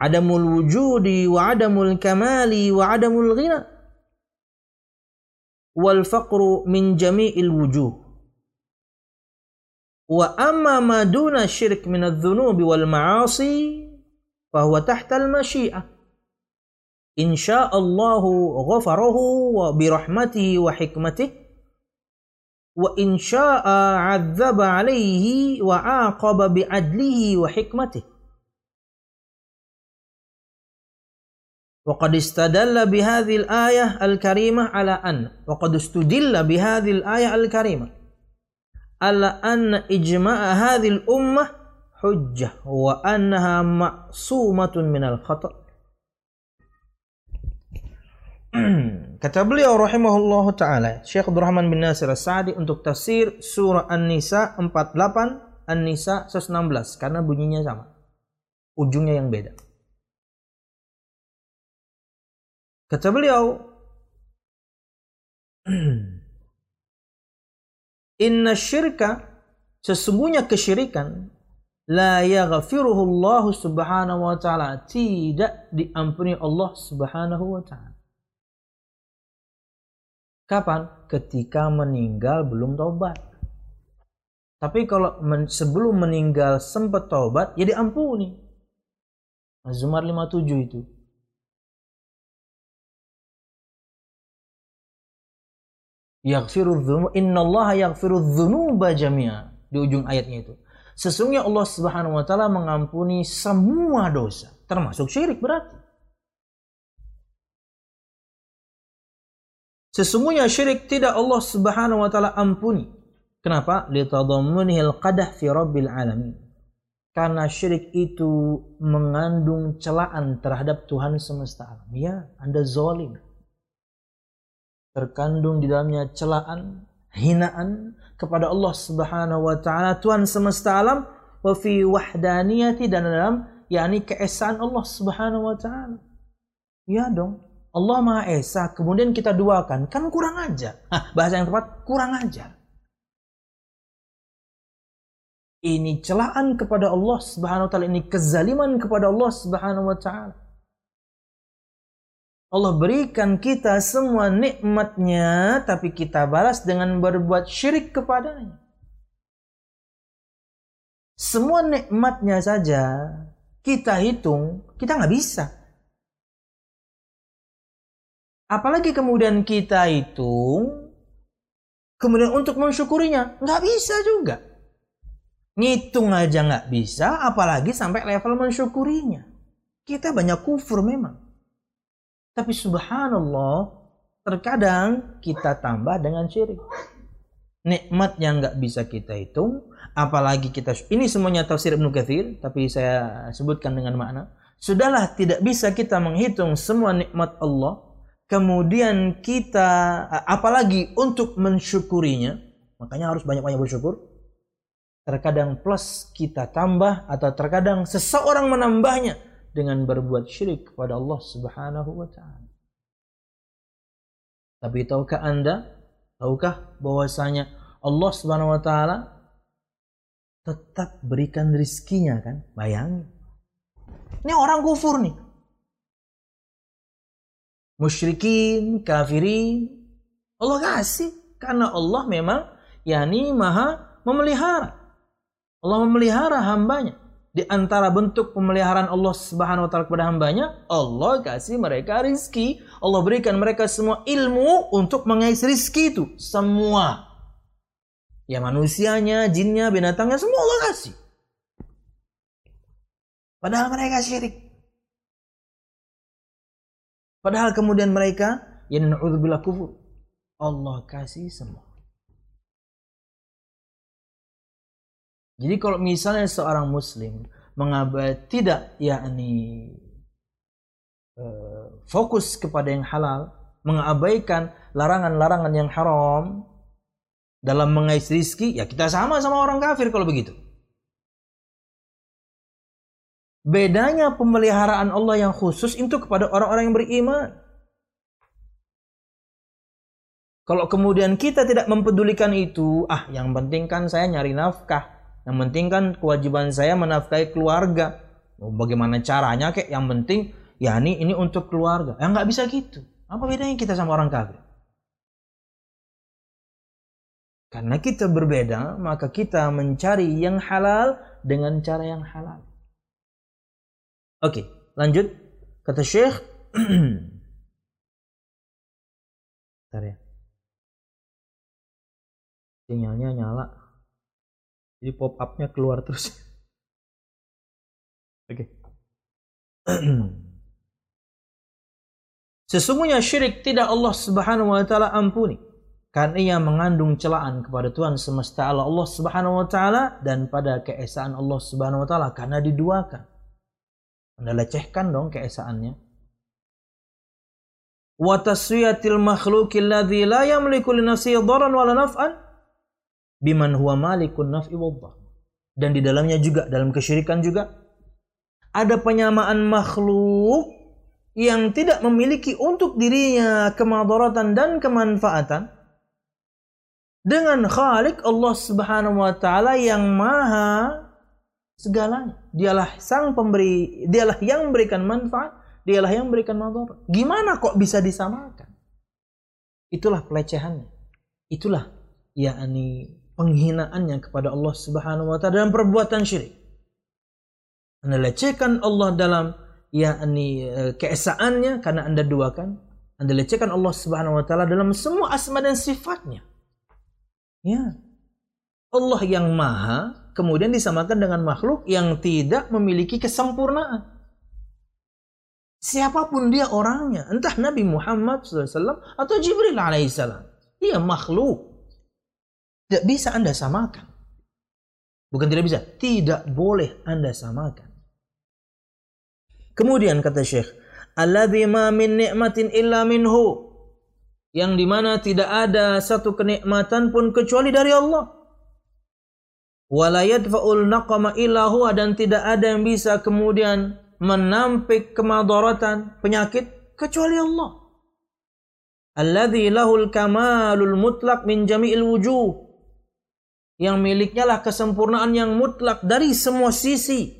عدم الوجود وعدم الكمال وعدم الغنى. والفقر من جميع الوجوه. وأما ما دون الشرك من الذنوب والمعاصي فهو تحت المشيئة. إن شاء الله غفره برحمته وحكمته وإن شاء عذب عليه وعاقب بعدله وحكمته. وقد استدل بهذه الآية الكريمة على أن وقد استدل بهذه الآية الكريمة على أن إجماع هذه الأمة wa annaha ma'sumatun minal khata' Kata beliau rahimahullah taala Syekh Abdurrahman bin Nasir As-Sa'di untuk tafsir surah An-Nisa 48 An-Nisa 116 karena bunyinya sama. Ujungnya yang beda. Kata beliau Inna syirka sesungguhnya kesyirikan la yaghfiruhu Allah Subhanahu wa taala, tidak diampuni Allah Subhanahu wa taala. Kapan? Ketika meninggal belum taubat. Tapi kalau men sebelum meninggal sempat taubat, ya diampuni. Az-Zumar 57 itu. Yaghfiru dzunuba jami'a. Di ujung ayatnya itu. Sesungguhnya Allah Subhanahu wa taala mengampuni semua dosa, termasuk syirik berarti. Sesungguhnya syirik tidak Allah Subhanahu wa taala ampuni. Kenapa? Litadammunihil qadah fi rabbil alamin. Karena syirik itu mengandung celaan terhadap Tuhan semesta alam. Ya, Anda zalim. Terkandung di dalamnya celaan, hinaan, kepada Allah Subhanahu wa taala Tuhan semesta alam wa fi wahdaniyati dan dalam yakni keesaan Allah Subhanahu wa taala. Ya dong. Allah Maha Esa kemudian kita duakan kan kurang aja. Hah, bahasa yang tepat kurang aja. Ini celaan kepada Allah Subhanahu wa taala, ini kezaliman kepada Allah Subhanahu wa taala. Allah berikan kita semua nikmatnya, tapi kita balas dengan berbuat syirik kepadanya. Semua nikmatnya saja kita hitung, kita nggak bisa. Apalagi kemudian kita hitung, kemudian untuk mensyukurinya, nggak bisa juga. Ngitung aja nggak bisa, apalagi sampai level mensyukurinya. Kita banyak kufur memang. Tapi subhanallah, terkadang kita tambah dengan syirik. Nikmat yang nggak bisa kita hitung, apalagi kita ini semuanya tafsir Ibnu Katsir, tapi saya sebutkan dengan makna. Sudahlah tidak bisa kita menghitung semua nikmat Allah, kemudian kita apalagi untuk mensyukurinya, makanya harus banyak-banyak bersyukur. Terkadang plus kita tambah atau terkadang seseorang menambahnya dengan berbuat syirik kepada Allah Subhanahu wa taala. Tapi tahukah Anda? Tahukah bahwasanya Allah Subhanahu wa taala tetap berikan rizkinya kan? Bayangin. Ini orang kufur nih. Musyrikin, kafirin. Allah kasih. Karena Allah memang yakni maha memelihara. Allah memelihara hambanya di antara bentuk pemeliharaan Allah Subhanahu wa taala kepada hambanya, Allah kasih mereka rizki. Allah berikan mereka semua ilmu untuk mengais rizki itu. Semua. Ya manusianya, jinnya, binatangnya, semua Allah kasih. Padahal mereka syirik. Padahal kemudian mereka, ya na'udzubillah kufur. Allah kasih semua. Jadi kalau misalnya seorang muslim mengabaikan tidak yakni uh, fokus kepada yang halal, mengabaikan larangan-larangan yang haram dalam mengais rizki, ya kita sama sama orang kafir kalau begitu. Bedanya pemeliharaan Allah yang khusus itu kepada orang-orang yang beriman. Kalau kemudian kita tidak mempedulikan itu, ah yang penting kan saya nyari nafkah. Yang penting kan kewajiban saya menafkahi keluarga. Bagaimana caranya kek? Yang penting ya ini ini untuk keluarga. Ya nggak bisa gitu. Apa bedanya kita sama orang kafir? Karena kita berbeda, maka kita mencari yang halal dengan cara yang halal. Oke, lanjut. Kata Syekh. Bentar ya. Sinyalnya nyala. Jadi pop upnya keluar terus. Oke. Sesungguhnya syirik tidak Allah Subhanahu wa taala ampuni karena ia mengandung celaan kepada Tuhan semesta Allah Subhanahu wa taala dan pada keesaan Allah Subhanahu wa taala karena diduakan. Anda lecehkan dong keesaannya. Wa taswiyatil makhluqi alladhi la yamliku li nafsihi naf'an biman huwa malikun naf'i Dan di dalamnya juga dalam kesyirikan juga ada penyamaan makhluk yang tidak memiliki untuk dirinya kemadaratan dan kemanfaatan dengan Khalik Allah Subhanahu wa taala yang maha segalanya. Dialah sang pemberi, dialah yang memberikan manfaat, dialah yang memberikan madarat. Gimana kok bisa disamakan? Itulah pelecehannya. Itulah yakni penghinaannya kepada Allah Subhanahu wa taala dalam perbuatan syirik. Anda lecehkan Allah dalam yakni e, keesaannya karena Anda duakan. Anda lecehkan Allah Subhanahu wa taala dalam semua asma dan sifatnya. Ya. Allah yang maha kemudian disamakan dengan makhluk yang tidak memiliki kesempurnaan. Siapa pun dia orangnya, entah Nabi Muhammad SAW atau Jibril alaihissalam, dia makhluk. Tidak bisa Anda samakan. Bukan tidak bisa, tidak boleh Anda samakan. Kemudian kata Syekh, Alladhi ma min ni'matin illa minhu. Yang di mana tidak ada satu kenikmatan pun kecuali dari Allah wala yadfa'ul naqama illa huwa dan tidak ada yang bisa kemudian menampik kemadaratan penyakit kecuali Allah. Alladzi lahul kamalul mutlak min jami'il wujuh. Yang miliknya lah kesempurnaan yang mutlak dari semua sisi.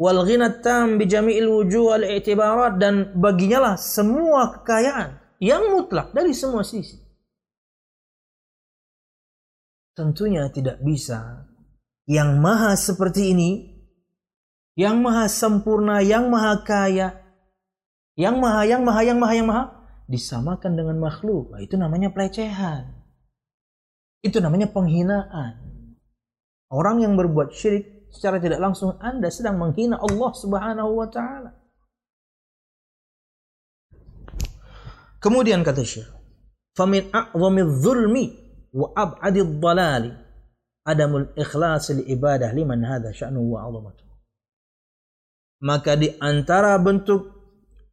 Wal ghinat tam bi jami'il wujuh al i'tibarat dan baginya lah semua kekayaan yang mutlak dari semua sisi tentunya tidak bisa. Yang maha seperti ini, yang maha sempurna, yang maha kaya, yang maha, yang maha, yang maha, yang maha, disamakan dengan makhluk. Nah, itu namanya pelecehan. Itu namanya penghinaan. Orang yang berbuat syirik secara tidak langsung Anda sedang menghina Allah Subhanahu wa taala. Kemudian kata Syekh, "Famin a'zami wa ab'adid dhalali adamul ikhlas li ibadah liman hadha sya'nuhu wa 'azamatuh. Maka di antara bentuk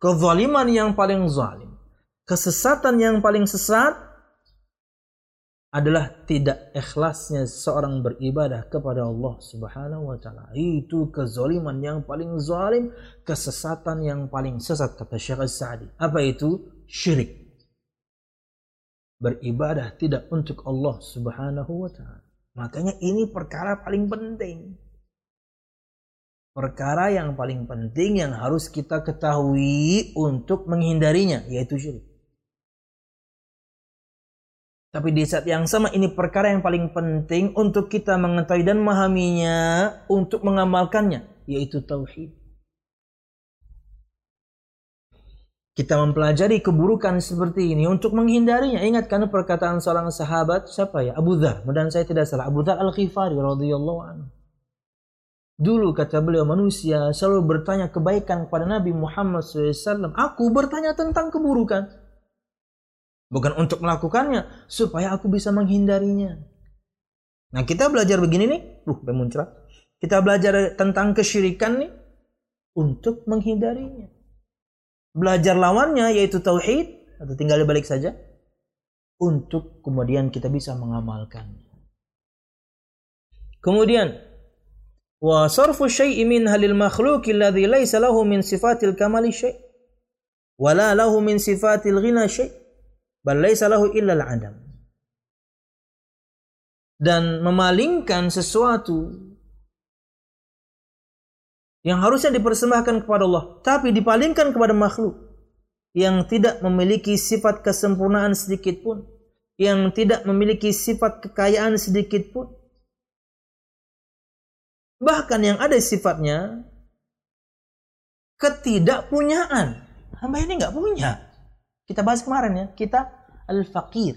kezaliman yang paling zalim, kesesatan yang paling sesat adalah tidak ikhlasnya seorang beribadah kepada Allah Subhanahu wa taala. Itu kezaliman yang paling zalim, kesesatan yang paling sesat kata Syekh Sa'di. Apa itu? Syirik beribadah tidak untuk Allah Subhanahu wa taala. Makanya ini perkara paling penting. Perkara yang paling penting yang harus kita ketahui untuk menghindarinya yaitu syirik. Tapi di saat yang sama ini perkara yang paling penting untuk kita mengetahui dan memahaminya untuk mengamalkannya yaitu tauhid. Kita mempelajari keburukan seperti ini untuk menghindarinya. Ingat karena perkataan seorang sahabat siapa ya? Abu Dhar. Mudah saya tidak salah. Abu Dhar Al-Ghifari radhiyallahu anhu. Dulu kata beliau manusia selalu bertanya kebaikan kepada Nabi Muhammad SAW. Aku bertanya tentang keburukan. Bukan untuk melakukannya. Supaya aku bisa menghindarinya. Nah, kita belajar begini nih, uh, muncrat. Kita belajar tentang kesyirikan nih untuk menghindarinya. Belajar lawannya yaitu tauhid atau tinggal dibalik saja untuk kemudian kita bisa mengamalkannya. Kemudian wa sarfu syai'i min halil makhluq alladhi laysa lahu min sifatil kamali syai' wala lahu min sifatil ghina syai' bal laysa lahu illa al-adam dan memalingkan sesuatu yang harusnya dipersembahkan kepada Allah tapi dipalingkan kepada makhluk yang tidak memiliki sifat kesempurnaan sedikit pun yang tidak memiliki sifat kekayaan sedikit pun. Bahkan yang ada sifatnya ketidakpunyaan. Hamba ini nggak punya. Kita bahas kemarin ya kita al-faqir.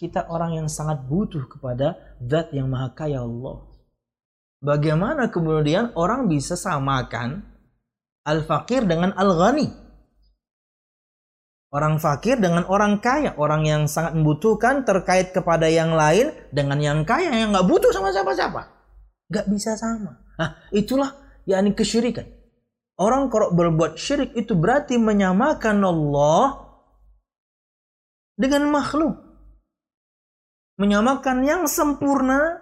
Kita orang yang sangat butuh kepada zat yang maha kaya Allah. Bagaimana kemudian orang bisa samakan al-fakir dengan al-ghani? Orang fakir dengan orang kaya, orang yang sangat membutuhkan terkait kepada yang lain dengan yang kaya yang nggak butuh sama siapa-siapa. Nggak bisa sama. Nah, itulah yakni kesyirikan. Orang kalau berbuat syirik itu berarti menyamakan Allah dengan makhluk menyamakan yang sempurna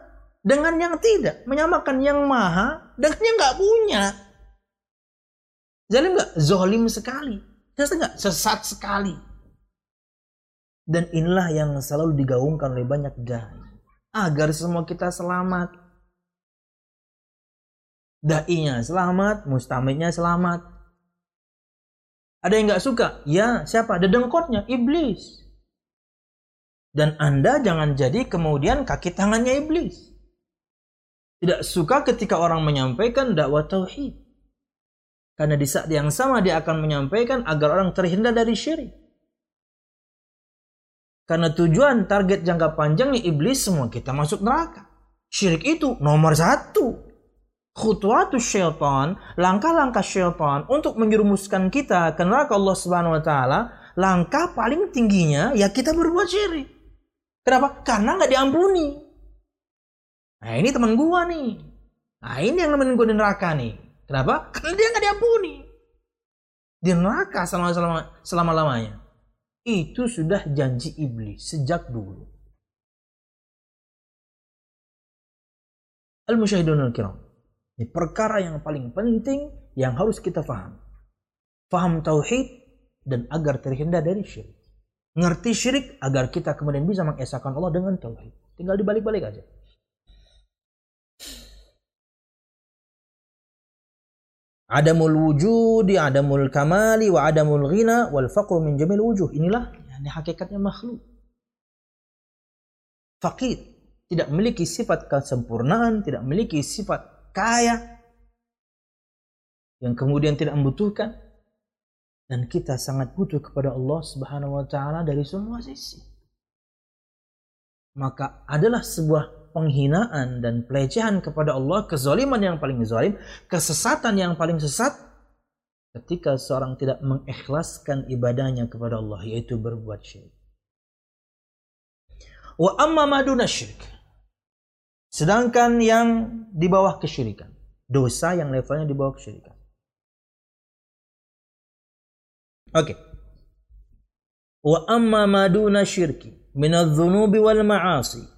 dengan yang tidak, menyamakan yang maha dengan yang nggak punya. Zalim nggak? Zolim sekali. Sesat nggak? Sesat sekali. Dan inilah yang selalu digaungkan oleh banyak dai. Agar semua kita selamat. Dai-nya selamat, mustamidnya selamat. Ada yang nggak suka? Ya, siapa? Ada dengkotnya, iblis. Dan Anda jangan jadi kemudian kaki tangannya iblis. Tidak suka ketika orang menyampaikan dakwah tauhid. Karena di saat yang sama dia akan menyampaikan agar orang terhindar dari syirik. Karena tujuan target jangka panjangnya iblis semua kita masuk neraka. Syirik itu nomor satu. Khutwatus syaitan, langkah-langkah syaitan untuk menjerumuskan kita ke neraka Allah Subhanahu wa taala, langkah paling tingginya ya kita berbuat syirik. Kenapa? Karena nggak diampuni. Nah ini teman gua nih. Nah ini yang nemenin gua di neraka nih. Kenapa? Karena dia nggak diampuni. Di neraka selama selama selama lamanya. Itu sudah janji iblis sejak dulu. Al-Musyahidun al-Kiram. Ini perkara yang paling penting yang harus kita faham. Faham tauhid dan agar terhindar dari syirik ngerti syirik agar kita kemudian bisa mengesahkan Allah dengan tauhid. Tinggal dibalik-balik aja. Adamul wujudi, adamul kamali, wa adamul ghina, wal faqru min jamil wujuh. Inilah ini hakikatnya makhluk. Fakir. Tidak memiliki sifat kesempurnaan, tidak memiliki sifat kaya. Yang kemudian tidak membutuhkan dan kita sangat butuh kepada Allah Subhanahu wa taala dari semua sisi. Maka adalah sebuah penghinaan dan pelecehan kepada Allah, kezaliman yang paling zalim, kesesatan yang paling sesat ketika seorang tidak mengikhlaskan ibadahnya kepada Allah yaitu berbuat syirik. Wa amma maduna syirik. Sedangkan yang di bawah kesyirikan, dosa yang levelnya di bawah kesyirikan. Oke. Okay. Wa amma ma duna syirki min adh-dhunubi wal ma'asi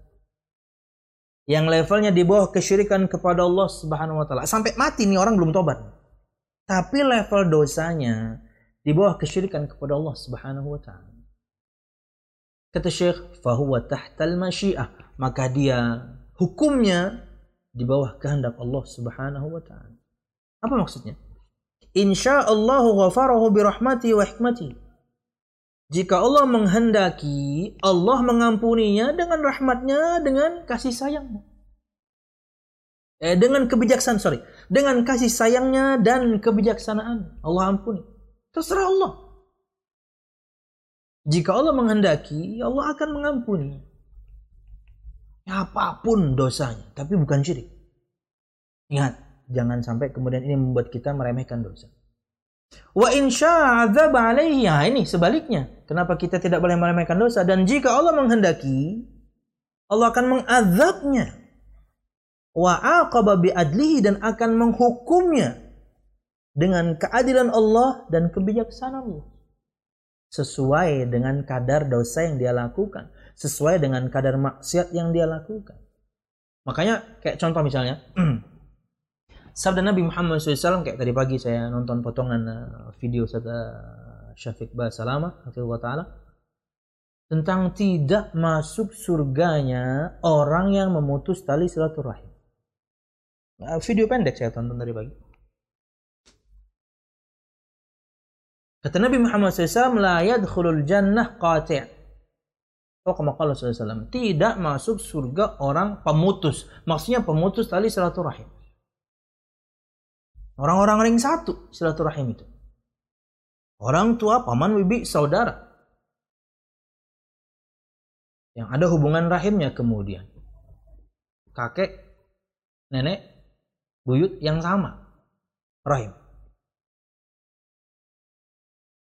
yang levelnya di bawah kesyirikan kepada Allah Subhanahu wa taala. Sampai mati nih orang belum tobat. Tapi level dosanya di bawah kesyirikan kepada Allah Subhanahu wa taala. Kata Syekh, fahuwa tahtal masyiah, maka dia hukumnya di bawah kehendak Allah Subhanahu wa taala. Apa maksudnya? Insyaallah ghafarahu bi rahmati wa hikmati. Jika Allah menghendaki, Allah mengampuninya dengan rahmatnya, dengan kasih sayangnya. Eh, dengan kebijaksanaan, sorry. Dengan kasih sayangnya dan kebijaksanaan. Allah ampuni. Terserah Allah. Jika Allah menghendaki, Allah akan mengampuni. Apa pun dosanya, tapi bukan syirik. Ingat, jangan sampai kemudian ini membuat kita meremehkan dosa. Wa insya alaihi. Ya, ini sebaliknya. Kenapa kita tidak boleh meremehkan dosa? Dan jika Allah menghendaki, Allah akan mengazabnya. Wa aqaba adlihi dan akan menghukumnya dengan keadilan Allah dan kebijaksanaan sesuai dengan kadar dosa yang dia lakukan. Sesuai dengan kadar maksiat yang dia lakukan. Makanya kayak contoh misalnya sabda Nabi Muhammad SAW kayak tadi pagi saya nonton potongan eh, video Ustaz Syafiq Basalama Ta'ala tentang tidak masuk surganya orang yang memutus tali silaturahim Eh, video pendek saya tonton dari pagi. Kata Nabi Muhammad SAW, La yadkhulul jannah qati' Oh, qala SAW. Tidak masuk surga orang pemutus. Maksudnya pemutus tali silaturahim. Orang-orang ring satu silaturahim itu. Orang tua, paman, bibi, saudara. Yang ada hubungan rahimnya kemudian. Kakek, nenek, buyut yang sama. Rahim.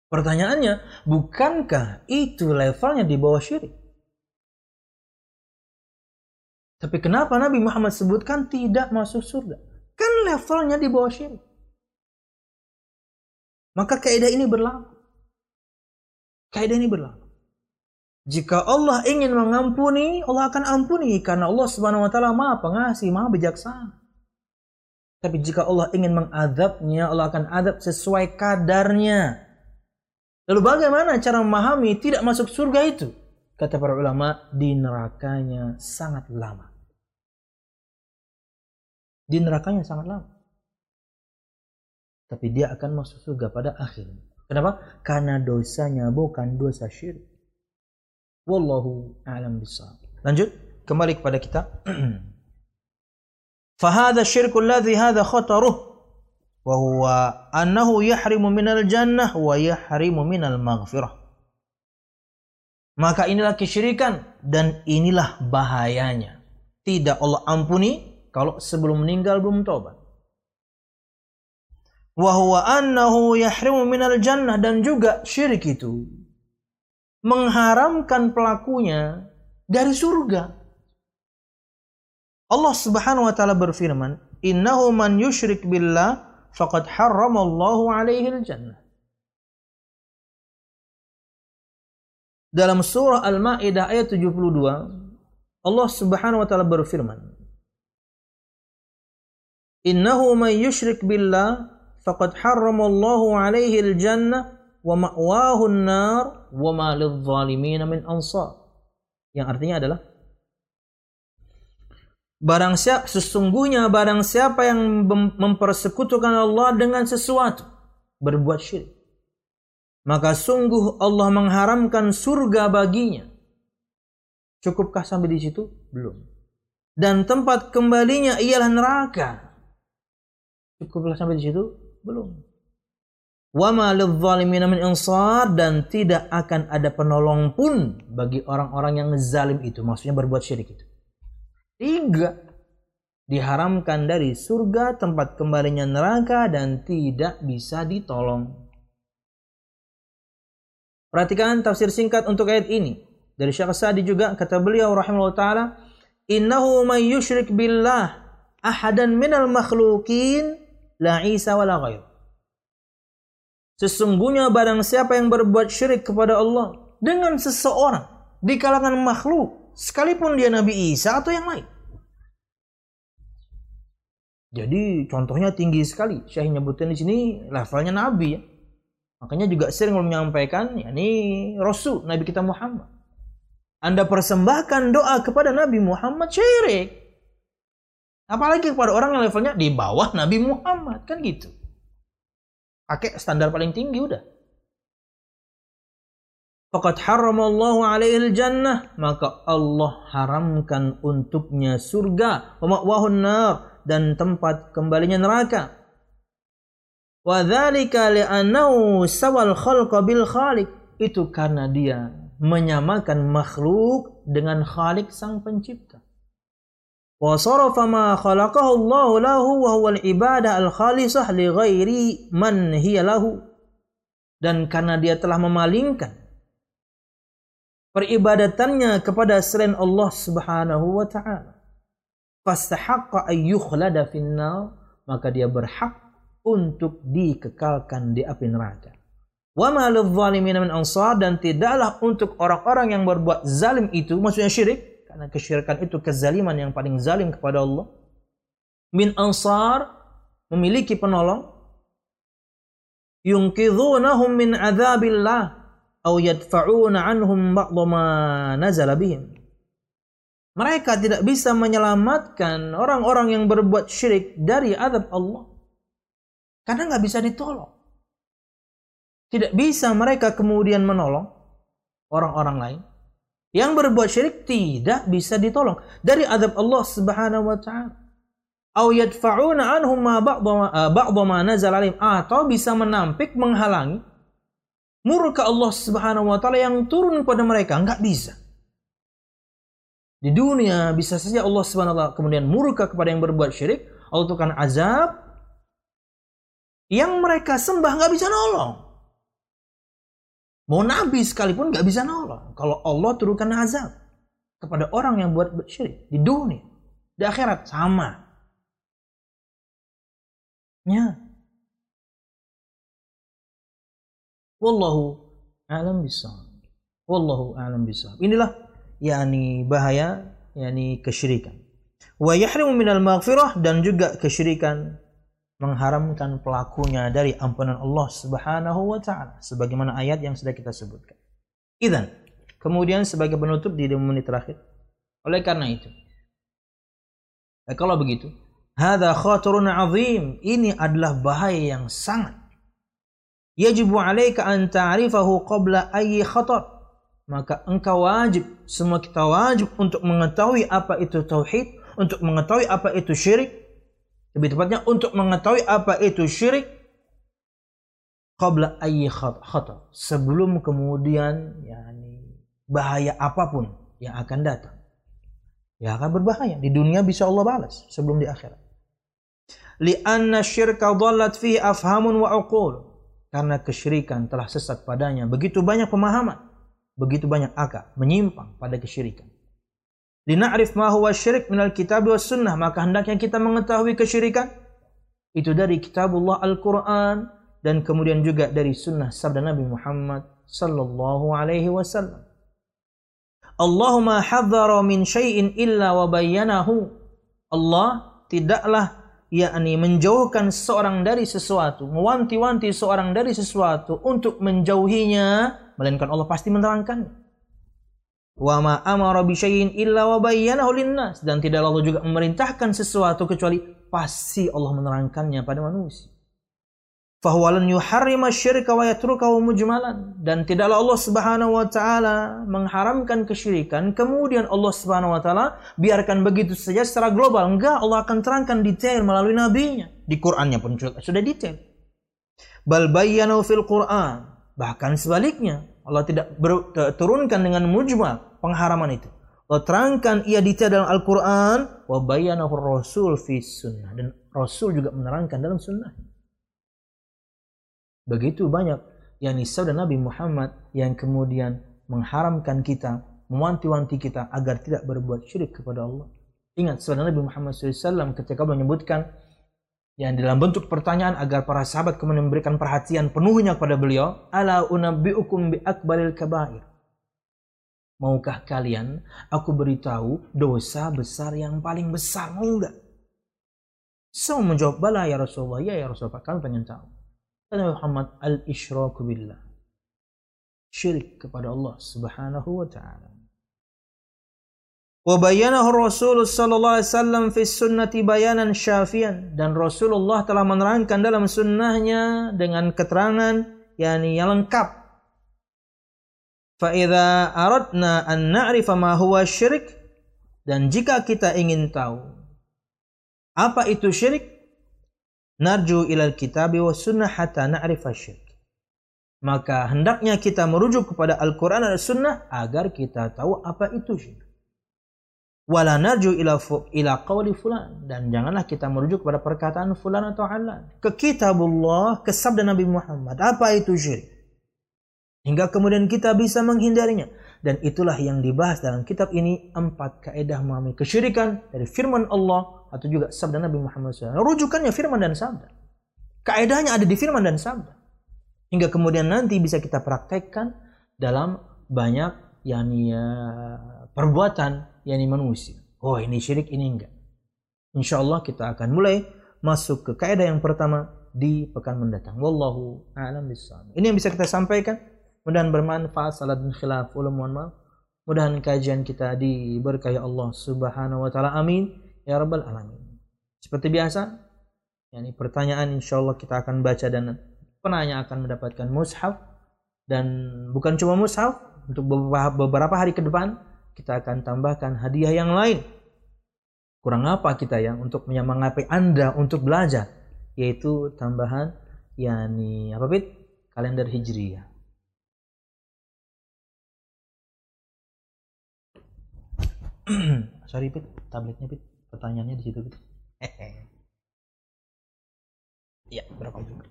Pertanyaannya, bukankah itu levelnya di bawah syirik? Tapi kenapa Nabi Muhammad sebutkan tidak masuk surga? Kan levelnya di bawah syirik. Maka kaidah ini berlaku. Kaidah ini berlaku. Jika Allah ingin mengampuni, Allah akan ampuni karena Allah Subhanahu wa taala Maha Pengasih, Maha Bijaksana. Tapi jika Allah ingin mengadabnya, Allah akan adab sesuai kadarnya. Lalu bagaimana cara memahami tidak masuk surga itu? Kata para ulama, di nerakanya sangat lama. Di nerakanya sangat lama tapi dia akan masuk surga pada akhirnya. Kenapa? Karena dosanya bukan dosa syirik. Wallahu a'lam bishawab. Lanjut kembali kepada kita. Fahada syirku alladhi hadha khataruh wa huwa annahu yahrimu minal jannah wa yahrimu minal maghfirah. Maka inilah kesyirikan dan inilah bahayanya. Tidak Allah ampuni kalau sebelum meninggal belum taubat wa huwa annahu yahrimu minal jannah dan juga syirik itu mengharamkan pelakunya dari surga Allah Subhanahu wa taala berfirman, "Innahu man yusyrik billah faqad harramallahu alaihi al-jannah." Dalam surah Al-Maidah ayat 72, Allah Subhanahu wa taala berfirman, "Innahu man yusyrik billah faqad harramallahu alaihi al-jannah wa ma'wahu an-nar wa ma lidh-dhalimin min ansar." Yang artinya adalah Barang siapa sesungguhnya barang siapa yang mempersekutukan Allah dengan sesuatu berbuat syirik maka sungguh Allah mengharamkan surga baginya. Cukupkah sampai di situ? Belum. Dan tempat kembalinya ialah neraka. Cukuplah sampai di situ? Belum. Wa ma min ansar dan tidak akan ada penolong pun bagi orang-orang yang zalim itu, maksudnya berbuat syirik itu. Tiga. Diharamkan dari surga, tempat kembalinya neraka, dan tidak bisa ditolong. Perhatikan tafsir singkat untuk ayat ini. Dari Syekh Sa'di juga, kata beliau rahimahullah ta'ala, Innahu man yushrik billah ahadan minal makhlukin la Isa wa la ghair. Sesungguhnya barang siapa yang berbuat syirik kepada Allah dengan seseorang di kalangan makhluk, sekalipun dia Nabi Isa atau yang lain. Jadi contohnya tinggi sekali. Syekh nyebutin di sini levelnya Nabi ya. Makanya juga sering menyampaikan, ya ini Rasul Nabi kita Muhammad. Anda persembahkan doa kepada Nabi Muhammad syirik. Apalagi kepada orang yang levelnya di bawah Nabi Muhammad kan gitu. Pakai standar paling tinggi udah. faqad haramallahu alaihi jannah maka Allah haramkan untuknya surga wa nar dan tempat kembalinya neraka wa dzalika li'annahu sawal khalqa bil khaliq itu karena dia menyamakan makhluk dengan khalik sang pencipta khalaqahu Allah lahu wa huwa al-ibadah al-khalisah li ghairi man hiya lahu dan karena dia telah memalingkan peribadatannya kepada selain Allah Subhanahu wa taala. Fastahaqqa ayyukhlada finnar, maka dia berhak untuk dikekalkan di api neraka. Wa ma lidh-dhalimin min ansar dan tidaklah untuk orang-orang yang berbuat zalim itu maksudnya syirik karena kesyirikan itu kezaliman yang paling zalim kepada Allah. Min ansar memiliki penolong yunqidhunahum min adzabillah atau yadfa'una anhum ma nazala bihim. Mereka tidak bisa menyelamatkan orang-orang yang berbuat syirik dari azab Allah. Karena nggak bisa ditolong. Tidak bisa mereka kemudian menolong orang-orang lain. Yang berbuat syirik tidak bisa ditolong dari azab Allah Subhanahu wa taala. Au yadfa'una anhum ma ba'dha ma nazala atau bisa menampik menghalangi murka Allah Subhanahu wa taala yang turun pada mereka enggak bisa. Di dunia bisa saja Allah Subhanahu wa taala kemudian murka kepada yang berbuat syirik, Allah turunkan azab yang mereka sembah nggak bisa nolong. Mau nabi sekalipun nggak bisa nolong. Kalau Allah turunkan azab kepada orang yang buat syirik di dunia, di akhirat sama. Ya, Wallahu a'lam bishawab. Wallahu a'lam bishawab. Inilah yakni bahaya yakni kesyirikan. Wa yahrimu minal maghfirah dan juga kesyirikan mengharamkan pelakunya dari ampunan Allah Subhanahu wa taala sebagaimana ayat yang sudah kita sebutkan. Idan, kemudian sebagai penutup di menit terakhir. Oleh karena itu, eh, kalau begitu, hadza khatarun azim. Ini adalah bahaya yang sangat yajibu alaika an ta'rifahu qabla ayyi khatar maka engkau wajib semua kita wajib untuk mengetahui apa itu tauhid untuk mengetahui apa itu syirik lebih tepatnya untuk mengetahui apa itu syirik qabla ayyi khatar. Sebelum kemudian yani bahaya apa pun yang akan datang. Ya akan berbahaya. Di dunia bisa Allah balas sebelum di akhirat. Li'anna syirka dhallat fi afhamun wa uqul. Karena kesyirikan telah sesat padanya. Begitu banyak pemahaman, begitu banyak akal menyimpang pada kesyirikan. Lina'rif ma huwa syirik minal kitab wa sunnah, maka hendaknya kita mengetahui kesyirikan itu dari kitabullah Al-Quran dan kemudian juga dari sunnah sabda Nabi Muhammad sallallahu alaihi wasallam. Allahumma hadzara min syai'in illa wa bayyanahu. Allah tidaklah yakni menjauhkan seorang dari sesuatu, mewanti-wanti seorang dari sesuatu untuk menjauhinya, melainkan Allah pasti menerangkan. Wa ma amara bi syai'in dan tidak Allah juga memerintahkan sesuatu kecuali pasti Allah menerangkannya pada manusia. Fahuwa yuharrima syirka wa yatrukahu mujmalan. Dan tidaklah Allah Subhanahu wa taala mengharamkan kesyirikan. Kemudian Allah Subhanahu wa taala biarkan begitu saja secara global. Enggak Allah akan terangkan detail melalui nabinya. Di Qur'annya pun sudah detail. Bal fil Qur'an. Bahkan sebaliknya Allah tidak turunkan dengan mujmal pengharaman itu. Allah terangkan ia detail dalam Al-Qur'an wa bayyanahu rasul fi sunnah. Dan Rasul juga menerangkan dalam sunnah. Begitu banyak yang nisab dan Nabi Muhammad yang kemudian mengharamkan kita, mewanti-wanti kita agar tidak berbuat syirik kepada Allah. Ingat sabda Nabi Muhammad SAW ketika menyebutkan yang dalam bentuk pertanyaan agar para sahabat kemudian memberikan perhatian penuhnya kepada beliau, ala unabbiukum bi akbaril kabair. Maukah kalian aku beritahu dosa besar yang paling besar? Mau enggak? Semua menjawab, bala ya Rasulullah. Ya ya Rasulullah, kami pengen tahu. Kata Muhammad al-isyraku billah. Syirik kepada Allah Subhanahu wa taala. Wabayana Rasulullah sallallahu alaihi wasallam fi sunnati bayanan syafian dan Rasulullah telah menerangkan dalam sunnahnya dengan keterangan yakni yang lengkap. Fa idza aradna an na'rifa ma huwa syirik dan jika kita ingin tahu apa itu syirik narju ilal kitabi wa sunnah hatta na'rifa syirik. Maka hendaknya kita merujuk kepada Al-Qur'an dan Sunnah agar kita tahu apa itu syirik. Wala narju ila, ila qawli fulan. Dan janganlah kita merujuk kepada perkataan fulan atau alan. Ke kitabullah, ke sabda Nabi Muhammad. Apa itu syirik? Hingga kemudian kita bisa menghindarinya. Dan itulah yang dibahas dalam kitab ini. Empat kaedah memahami kesyirikan dari firman Allah atau juga sabda Nabi Muhammad SAW. Rujukannya firman dan sabda. Kaedahnya ada di firman dan sabda hingga kemudian nanti bisa kita praktekkan dalam banyak yakni ya, perbuatan yakni manusia. Oh ini syirik ini enggak. Insya Allah kita akan mulai masuk ke kaidah yang pertama di pekan mendatang. Wallahu a'lam bishawab. Ini yang bisa kita sampaikan. Mudah-mudahan bermanfaat. Salat dan khilaf. Ulah mohon maaf. Mudah-mudahan kajian kita diberkahi Allah Subhanahu wa taala. Amin ya rabbal alamin. Seperti biasa, yakni pertanyaan insya Allah kita akan baca dan penanya akan mendapatkan mushaf dan bukan cuma mushaf untuk beberapa hari ke depan kita akan tambahkan hadiah yang lain. Kurang apa kita ya untuk menyemangati Anda untuk belajar? Yaitu tambahan yakni apa Pit? kalender hijriyah sorry Pit tabletnya Pit pertanyaannya di situ Pit ya berapa juga?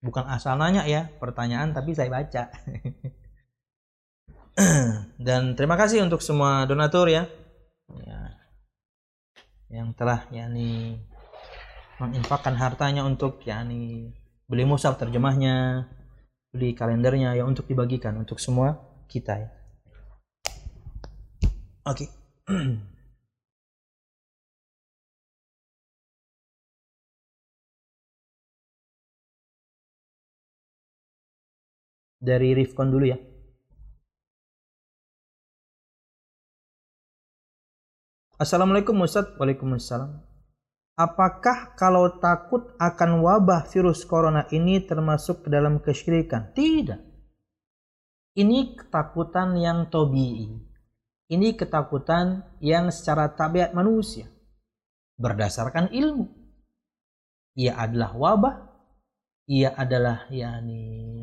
Bukan asal nanya ya pertanyaan tapi saya baca dan terima kasih untuk semua donatur ya, ya. Yang telah yakni menginfakkan hartanya untuk yakni beli musaf terjemahnya beli kalendernya ya untuk dibagikan untuk semua kita ya. Oke. Dari Rifkon dulu ya. Assalamualaikum Ustaz. Waalaikumsalam. Apakah kalau takut akan wabah virus corona ini termasuk ke dalam kesyirikan? Tidak. Ini ketakutan yang tobi'i. Ini ketakutan yang secara tabiat manusia. Berdasarkan ilmu. Ia adalah wabah. Ia adalah yakni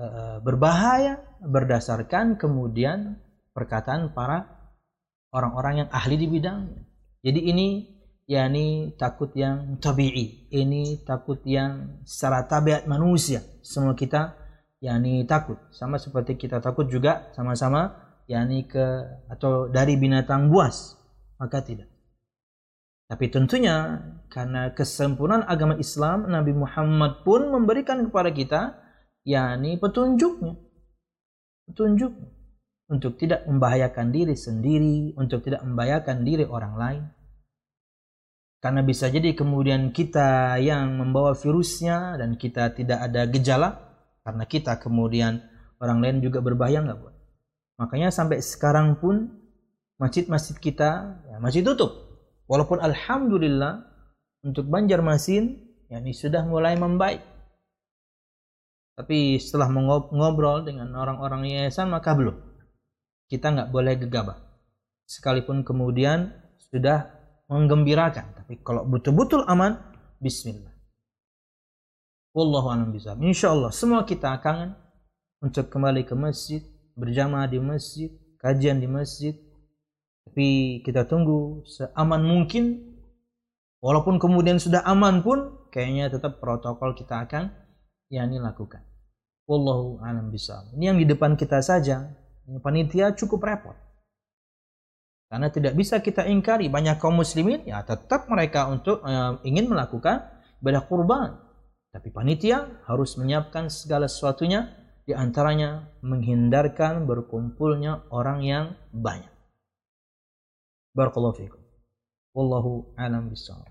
Eh, berbahaya berdasarkan kemudian perkataan para orang-orang yang ahli di bidangnya. Jadi ini yakni takut yang tabi'i, ini takut yang secara tabiat manusia. Semua kita yakni takut, sama seperti kita takut juga sama-sama yakni ke atau dari binatang buas, maka tidak. Tapi tentunya karena kesempurnaan agama Islam, Nabi Muhammad pun memberikan kepada kita yakni petunjuknya. Petunjuknya untuk tidak membahayakan diri sendiri, untuk tidak membahayakan diri orang lain. Karena bisa jadi kemudian kita yang membawa virusnya dan kita tidak ada gejala karena kita kemudian orang lain juga berbahaya nggak buat. Makanya sampai sekarang pun masjid-masjid kita ya, masih tutup. Walaupun alhamdulillah untuk Banjarmasin ya, ini sudah mulai membaik. Tapi setelah mengobrol dengan orang-orang yayasan maka belum. Kita nggak boleh gegabah. Sekalipun kemudian sudah menggembirakan. Tapi kalau betul-betul aman, Bismillah. Wallahu a'lam bishawab. Insyaallah semua kita kangen untuk kembali ke masjid, berjamaah di masjid, kajian di masjid. Tapi kita tunggu seaman mungkin. Walaupun kemudian sudah aman pun, kayaknya tetap protokol kita akan yakni lakukan. Wallahu alam bisa. Ini yang di depan kita saja, panitia cukup repot. Karena tidak bisa kita ingkari banyak kaum muslimin ya tetap mereka untuk uh, ingin melakukan ibadah kurban. Tapi panitia harus menyiapkan segala sesuatunya di antaranya menghindarkan berkumpulnya orang yang banyak. Barakallahu fiikum. Wallahu alam bisawab.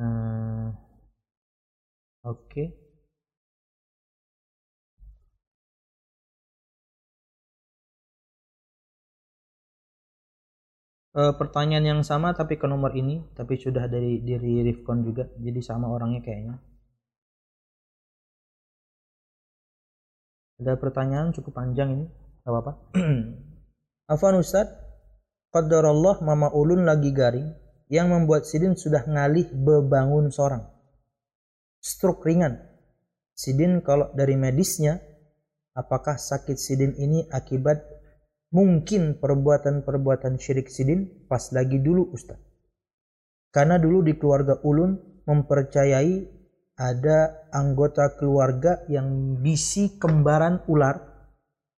Uh, Oke. e, pertanyaan yang sama tapi ke nomor ini tapi sudah dari diri Rifkon juga jadi sama orangnya kayaknya. Ada pertanyaan cukup panjang ini gak apa-apa. Afan Ustaz Qadarallah mama ulun lagi garing yang membuat Sidin sudah ngalih bebangun seorang stroke ringan. Sidin kalau dari medisnya apakah sakit Sidin ini akibat mungkin perbuatan-perbuatan syirik Sidin pas lagi dulu Ustaz? Karena dulu di keluarga ulun mempercayai ada anggota keluarga yang bisi kembaran ular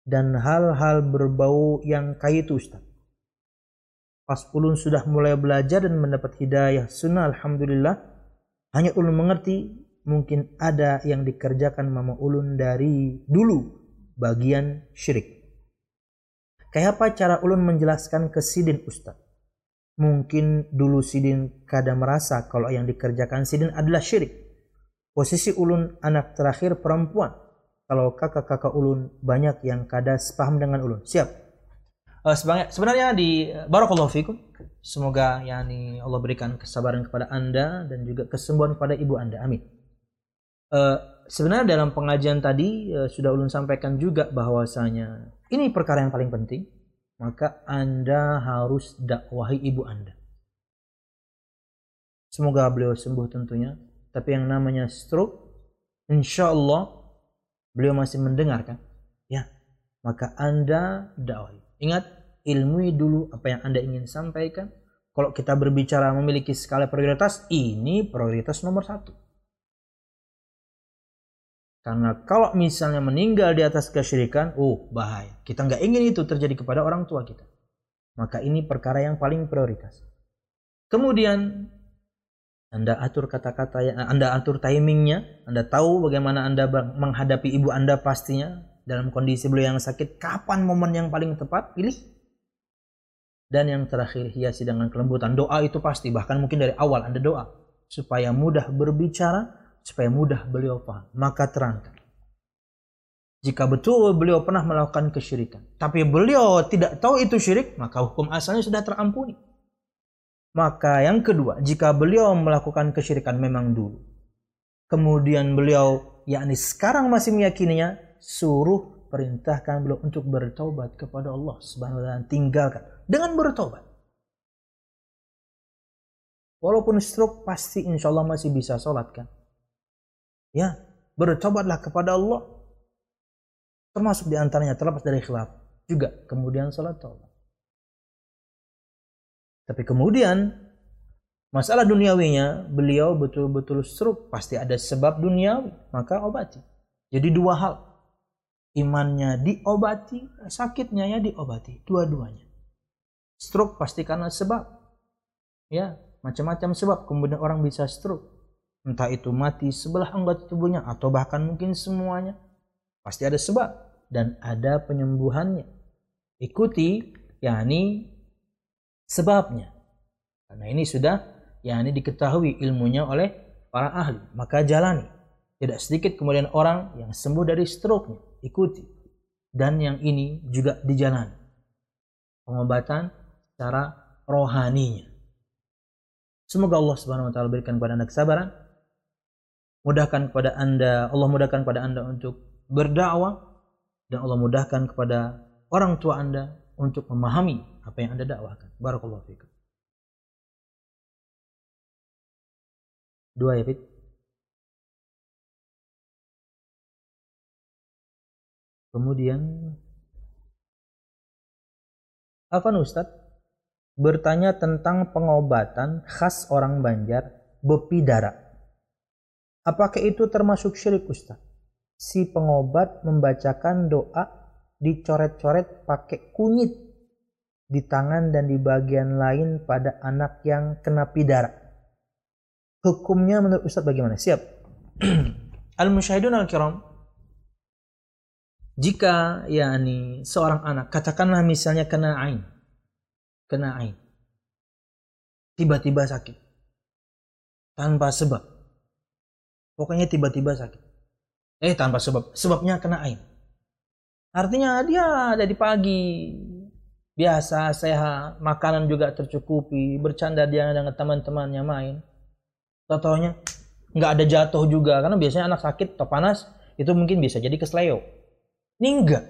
dan hal-hal berbau yang kayak itu Ustaz. Pas ulun sudah mulai belajar dan mendapat hidayah sunnah Alhamdulillah. Hanya ulun mengerti mungkin ada yang dikerjakan mama ulun dari dulu bagian syirik. Kayak apa cara ulun menjelaskan ke Sidin Ustaz? Mungkin dulu Sidin kadang merasa kalau yang dikerjakan Sidin adalah syirik Posisi ulun anak terakhir perempuan. Kalau kakak-kakak ulun banyak yang kada sepaham dengan ulun. Siap. Uh, sebenarnya di barakallahu fikum. Semoga yakni Allah berikan kesabaran kepada Anda dan juga kesembuhan kepada ibu Anda. Amin. Uh, sebenarnya dalam pengajian tadi uh, sudah ulun sampaikan juga bahwasanya ini perkara yang paling penting. Maka Anda harus dakwahi ibu Anda. Semoga beliau sembuh tentunya tapi yang namanya stroke, insya Allah beliau masih mendengarkan. Ya, maka Anda dakwah. Ingat, ilmui dulu apa yang Anda ingin sampaikan. Kalau kita berbicara memiliki skala prioritas, ini prioritas nomor satu. Karena kalau misalnya meninggal di atas kesyirikan, oh bahaya. Kita nggak ingin itu terjadi kepada orang tua kita. Maka ini perkara yang paling prioritas. Kemudian anda atur kata-kata yang Anda atur timingnya, Anda tahu bagaimana Anda menghadapi ibu Anda pastinya dalam kondisi beliau yang sakit, kapan momen yang paling tepat, pilih. Dan yang terakhir hiasi dengan kelembutan. Doa itu pasti, bahkan mungkin dari awal Anda doa supaya mudah berbicara, supaya mudah beliau paham. Maka terangkan. Jika betul beliau pernah melakukan kesyirikan, tapi beliau tidak tahu itu syirik, maka hukum asalnya sudah terampuni. Maka yang kedua, jika beliau melakukan kesyirikan memang dulu. Kemudian beliau yakni sekarang masih meyakininya, suruh perintahkan beliau untuk bertobat kepada Allah Subhanahu wa taala, tinggalkan dengan bertobat. Walaupun stroke pasti insya Allah masih bisa sholat kan. Ya, bertobatlah kepada Allah. Termasuk di antaranya terlepas dari khilaf. Juga kemudian sholat taubat. Tapi kemudian masalah duniawinya beliau betul-betul stroke pasti ada sebab duniawi maka obati. Jadi dua hal imannya diobati sakitnya ya diobati dua-duanya. Stroke pasti karena sebab ya macam-macam sebab kemudian orang bisa stroke entah itu mati sebelah anggota tubuhnya atau bahkan mungkin semuanya pasti ada sebab dan ada penyembuhannya ikuti yakni sebabnya. Karena ini sudah ya ini diketahui ilmunya oleh para ahli, maka jalani. Tidak sedikit kemudian orang yang sembuh dari stroke-nya, ikuti. Dan yang ini juga dijalani. Pengobatan secara rohaninya. Semoga Allah Subhanahu wa taala berikan kepada Anda kesabaran. Mudahkan kepada Anda, Allah mudahkan kepada Anda untuk berdakwah dan Allah mudahkan kepada orang tua Anda untuk memahami apa yang Anda dakwahkan. Barakallahu fikum. Dua ya, Fit? Kemudian Afan Ustadz bertanya tentang pengobatan khas orang Banjar bepidara. Apakah itu termasuk syirik Ustadz? Si pengobat membacakan doa dicoret-coret pakai kunyit di tangan dan di bagian lain pada anak yang kena pidara. Hukumnya menurut Ustaz bagaimana? Siap. Al-musyahidun al-kiram. Jika yakni seorang anak katakanlah misalnya kena ain. Kena ain. Tiba-tiba sakit. Tanpa sebab. Pokoknya tiba-tiba sakit. Eh tanpa sebab. Sebabnya kena ain. Artinya dia dari pagi biasa, sehat, makanan juga tercukupi, bercanda dia dengan teman-temannya main. Totonya nggak ada jatuh juga karena biasanya anak sakit atau panas itu mungkin bisa jadi kesleo. Ini enggak.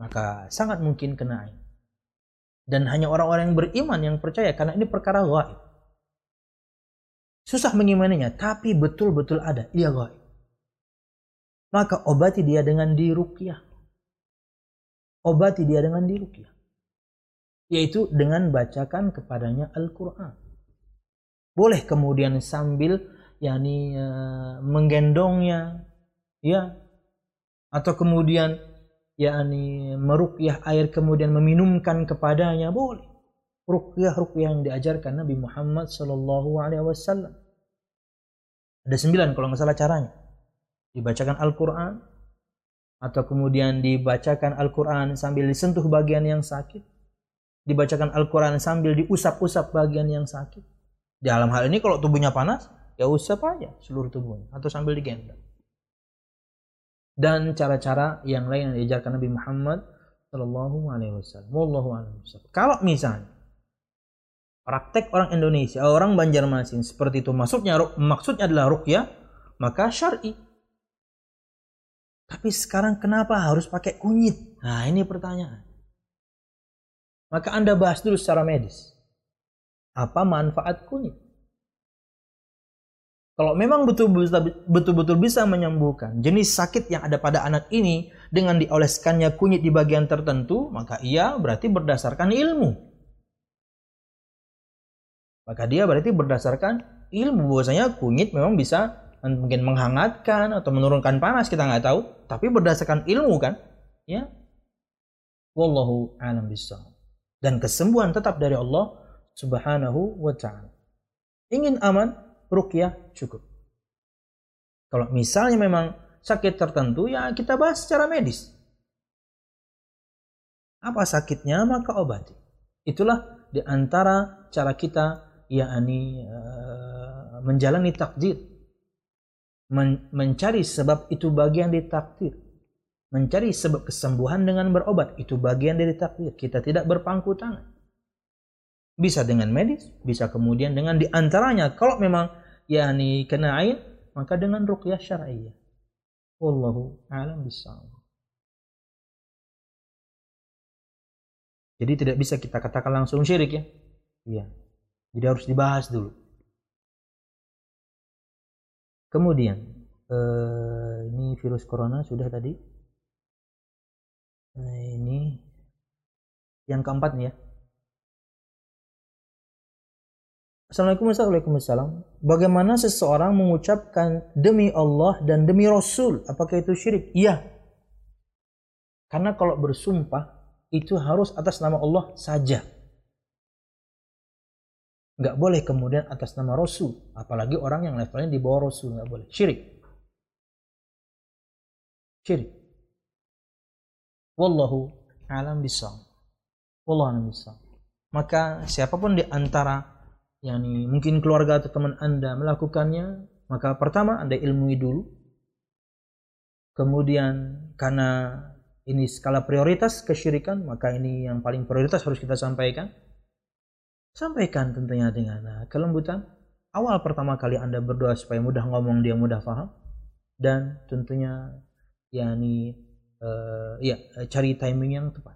Maka sangat mungkin kena ain. Dan hanya orang-orang yang beriman yang percaya karena ini perkara gaib. Susah mengimaninya, tapi betul-betul ada. Dia gaib. Maka obati dia dengan dirukyah. Obati dia dengan dirukyah. Yaitu dengan bacakan kepadanya Al-Quran. Boleh kemudian sambil yakni uh, menggendongnya ya atau kemudian yakni meruqyah air kemudian meminumkan kepadanya boleh ruqyah yang diajarkan Nabi Muhammad sallallahu alaihi wasallam ada sembilan kalau nggak salah caranya dibacakan Al-Quran atau kemudian dibacakan Al-Quran sambil disentuh bagian yang sakit dibacakan Al-Quran sambil diusap-usap bagian yang sakit dalam hal ini kalau tubuhnya panas ya usap aja seluruh tubuhnya atau sambil digendong. Dan cara-cara yang lain yang diajarkan Nabi Muhammad Shallallahu Alaihi Wasallam. Wallahu Kalau misalnya praktek orang Indonesia, orang Banjarmasin seperti itu maksudnya maksudnya adalah rukyah, maka syar'i. Tapi sekarang kenapa harus pakai kunyit? Nah, ini pertanyaan. Maka Anda bahas dulu secara medis. Apa manfaat kunyit? Kalau memang betul-betul bisa menyembuhkan jenis sakit yang ada pada anak ini dengan dioleskannya kunyit di bagian tertentu, maka ia berarti berdasarkan ilmu. Maka dia berarti berdasarkan ilmu bahwasanya kunyit memang bisa mungkin menghangatkan atau menurunkan panas kita nggak tahu, tapi berdasarkan ilmu kan, ya. Wallahu a'lam bishawab. Dan kesembuhan tetap dari Allah Subhanahu wa taala. Ingin aman, rukyah cukup. Kalau misalnya memang sakit tertentu ya kita bahas secara medis. Apa sakitnya maka obati. Itulah di antara cara kita yakni uh, menjalani takdir. Men mencari sebab itu bagian dari takdir. Mencari sebab kesembuhan dengan berobat itu bagian dari takdir. Kita tidak berpangku tangan. Bisa dengan medis, bisa kemudian dengan di antaranya kalau memang yakni kena ain maka dengan ruqyah syar'iyyah. Wallahu a'lam bishawab. Jadi tidak bisa kita katakan langsung syirik ya. Iya. Jadi harus dibahas dulu. Kemudian eh, ini virus corona sudah tadi. Nah, ini yang keempat nih ya. Assalamualaikum warahmatullahi Bagaimana seseorang mengucapkan demi Allah dan demi Rasul? Apakah itu syirik? Iya. Karena kalau bersumpah itu harus atas nama Allah saja. Nggak boleh kemudian atas nama Rasul. Apalagi orang yang levelnya di bawah Rasul. Nggak boleh. Syirik. Syirik. Wallahu alam bisawab. Wallahu alam bisawab. Maka siapa pun di antara yakni mungkin keluarga atau teman Anda melakukannya, maka pertama Anda ilmui dulu. Kemudian karena ini skala prioritas kesyirikan, maka ini yang paling prioritas harus kita sampaikan. Sampaikan tentunya dengan uh, kelembutan. Awal pertama kali Anda berdoa supaya mudah ngomong dia mudah paham dan tentunya yakni uh, ya cari timing yang tepat.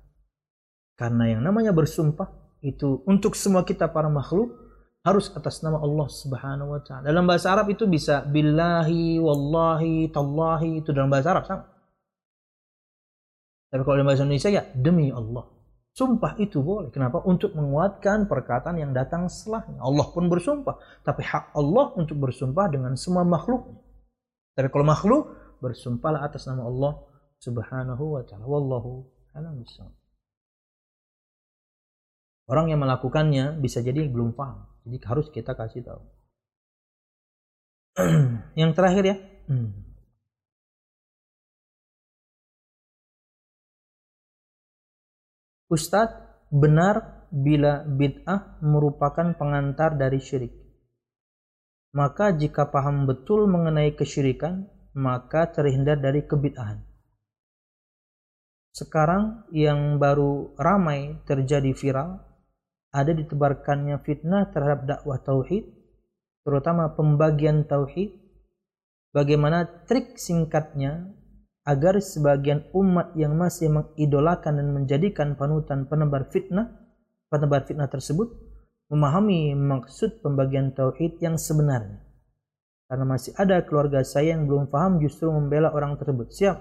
Karena yang namanya bersumpah itu untuk semua kita para makhluk harus atas nama Allah Subhanahu wa taala. Dalam bahasa Arab itu bisa billahi, wallahi, tallahi itu dalam bahasa Arab sama. Tapi kalau dalam bahasa Indonesia ya demi Allah. Sumpah itu boleh. Kenapa? Untuk menguatkan perkataan yang datang setelahnya. Allah pun bersumpah. Tapi hak Allah untuk bersumpah dengan semua makhluknya. Tapi kalau makhluk, bersumpahlah atas nama Allah subhanahu wa ta'ala. Wallahu a'lam Orang yang melakukannya bisa jadi belum paham. Jadi harus kita kasih tahu. yang terakhir ya. Hmm. Ustadz, benar bila bid'ah merupakan pengantar dari syirik. Maka jika paham betul mengenai kesyirikan, maka terhindar dari kebid'ahan. Sekarang yang baru ramai terjadi viral ada ditebarkannya fitnah terhadap dakwah tauhid, terutama pembagian tauhid. Bagaimana trik singkatnya agar sebagian umat yang masih mengidolakan dan menjadikan panutan penebar fitnah, penebar fitnah tersebut memahami maksud pembagian tauhid yang sebenarnya. Karena masih ada keluarga saya yang belum paham justru membela orang tersebut. Siap.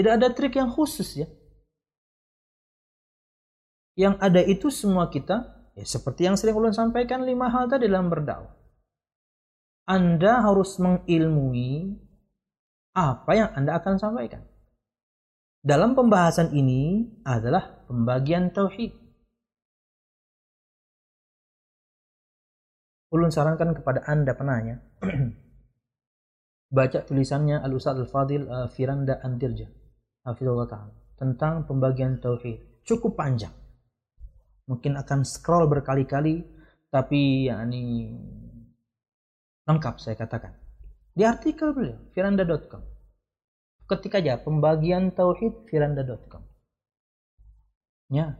Tidak ada trik yang khusus ya. Yang ada itu semua kita, ya seperti yang sering ulun sampaikan lima hal tadi dalam berdakwah. Anda harus mengilmui apa yang Anda akan sampaikan. Dalam pembahasan ini adalah pembagian tauhid. Ulun sarankan kepada Anda penanya, baca tulisannya Al-Ustaz Al-Fadil uh, Firanda Andirja, Hafizullah Ta'ala, tentang pembagian tauhid. Cukup panjang. Mungkin akan scroll berkali-kali, tapi ya ini lengkap saya katakan. Di artikel beliau, firanda.com. Ketika aja pembagian tauhid firanda.com. Ya.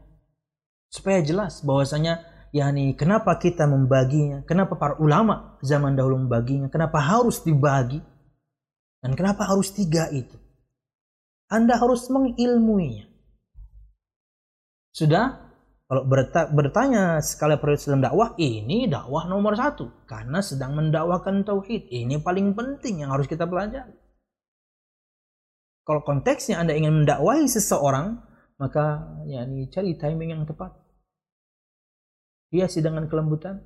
Supaya jelas bahwasanya yakni kenapa kita membaginya, kenapa para ulama zaman dahulu membaginya, kenapa harus dibagi, dan kenapa harus tiga itu. Anda harus mengilmuinya. Sudah? Kalau bertanya sekali periode sedang dakwah, ini dakwah nomor satu. Karena sedang mendakwakan tauhid. Ini paling penting yang harus kita pelajari. Kalau konteksnya Anda ingin mendakwahi seseorang, maka ya ini cari timing yang tepat hiasi dengan kelembutan.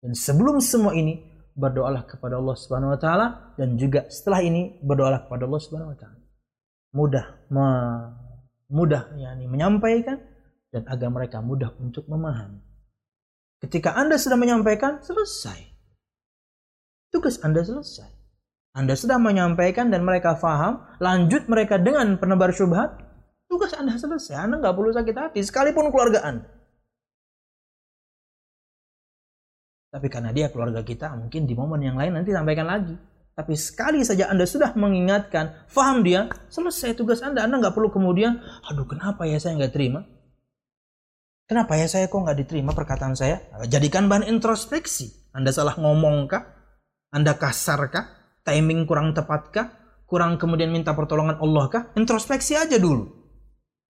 Dan sebelum semua ini berdoalah kepada Allah Subhanahu wa taala dan juga setelah ini berdoalah kepada Allah Subhanahu wa taala. Mudah me, mudah yakni menyampaikan dan agar mereka mudah untuk memahami. Ketika Anda sudah menyampaikan, selesai. Tugas Anda selesai. Anda sudah menyampaikan dan mereka faham, lanjut mereka dengan penebar syubhat, tugas Anda selesai. Anda nggak perlu sakit hati, sekalipun keluarga Anda. Tapi karena dia keluarga kita, mungkin di momen yang lain nanti sampaikan lagi. Tapi sekali saja Anda sudah mengingatkan, faham dia, selesai tugas Anda. Anda nggak perlu kemudian, aduh kenapa ya saya nggak terima? Kenapa ya saya kok nggak diterima perkataan saya? Jadikan bahan introspeksi. Anda salah ngomong kah? Anda kasar kah? Timing kurang tepat kah? Kurang kemudian minta pertolongan Allah kah? Introspeksi aja dulu.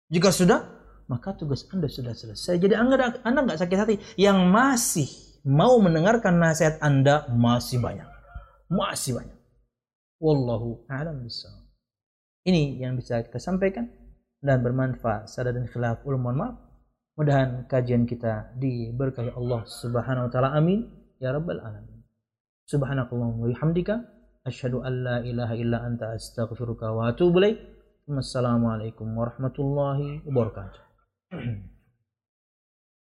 Jika sudah, maka tugas Anda sudah selesai. Jadi Anda nggak sakit hati. Yang masih mau mendengarkan nasihat Anda masih banyak. Masih banyak. Wallahu a'lam bishawab. Ini yang bisa kita sampaikan dan bermanfaat. Sadar dan khilaf ulum maaf. Mudahan kajian kita diberkahi Allah Subhanahu wa taala. Amin ya rabbal alamin. Subhanakallahumma wa bihamdika asyhadu an la ilaha illa anta astaghfiruka wa atubu ilaik. Wassalamualaikum warahmatullahi wabarakatuh.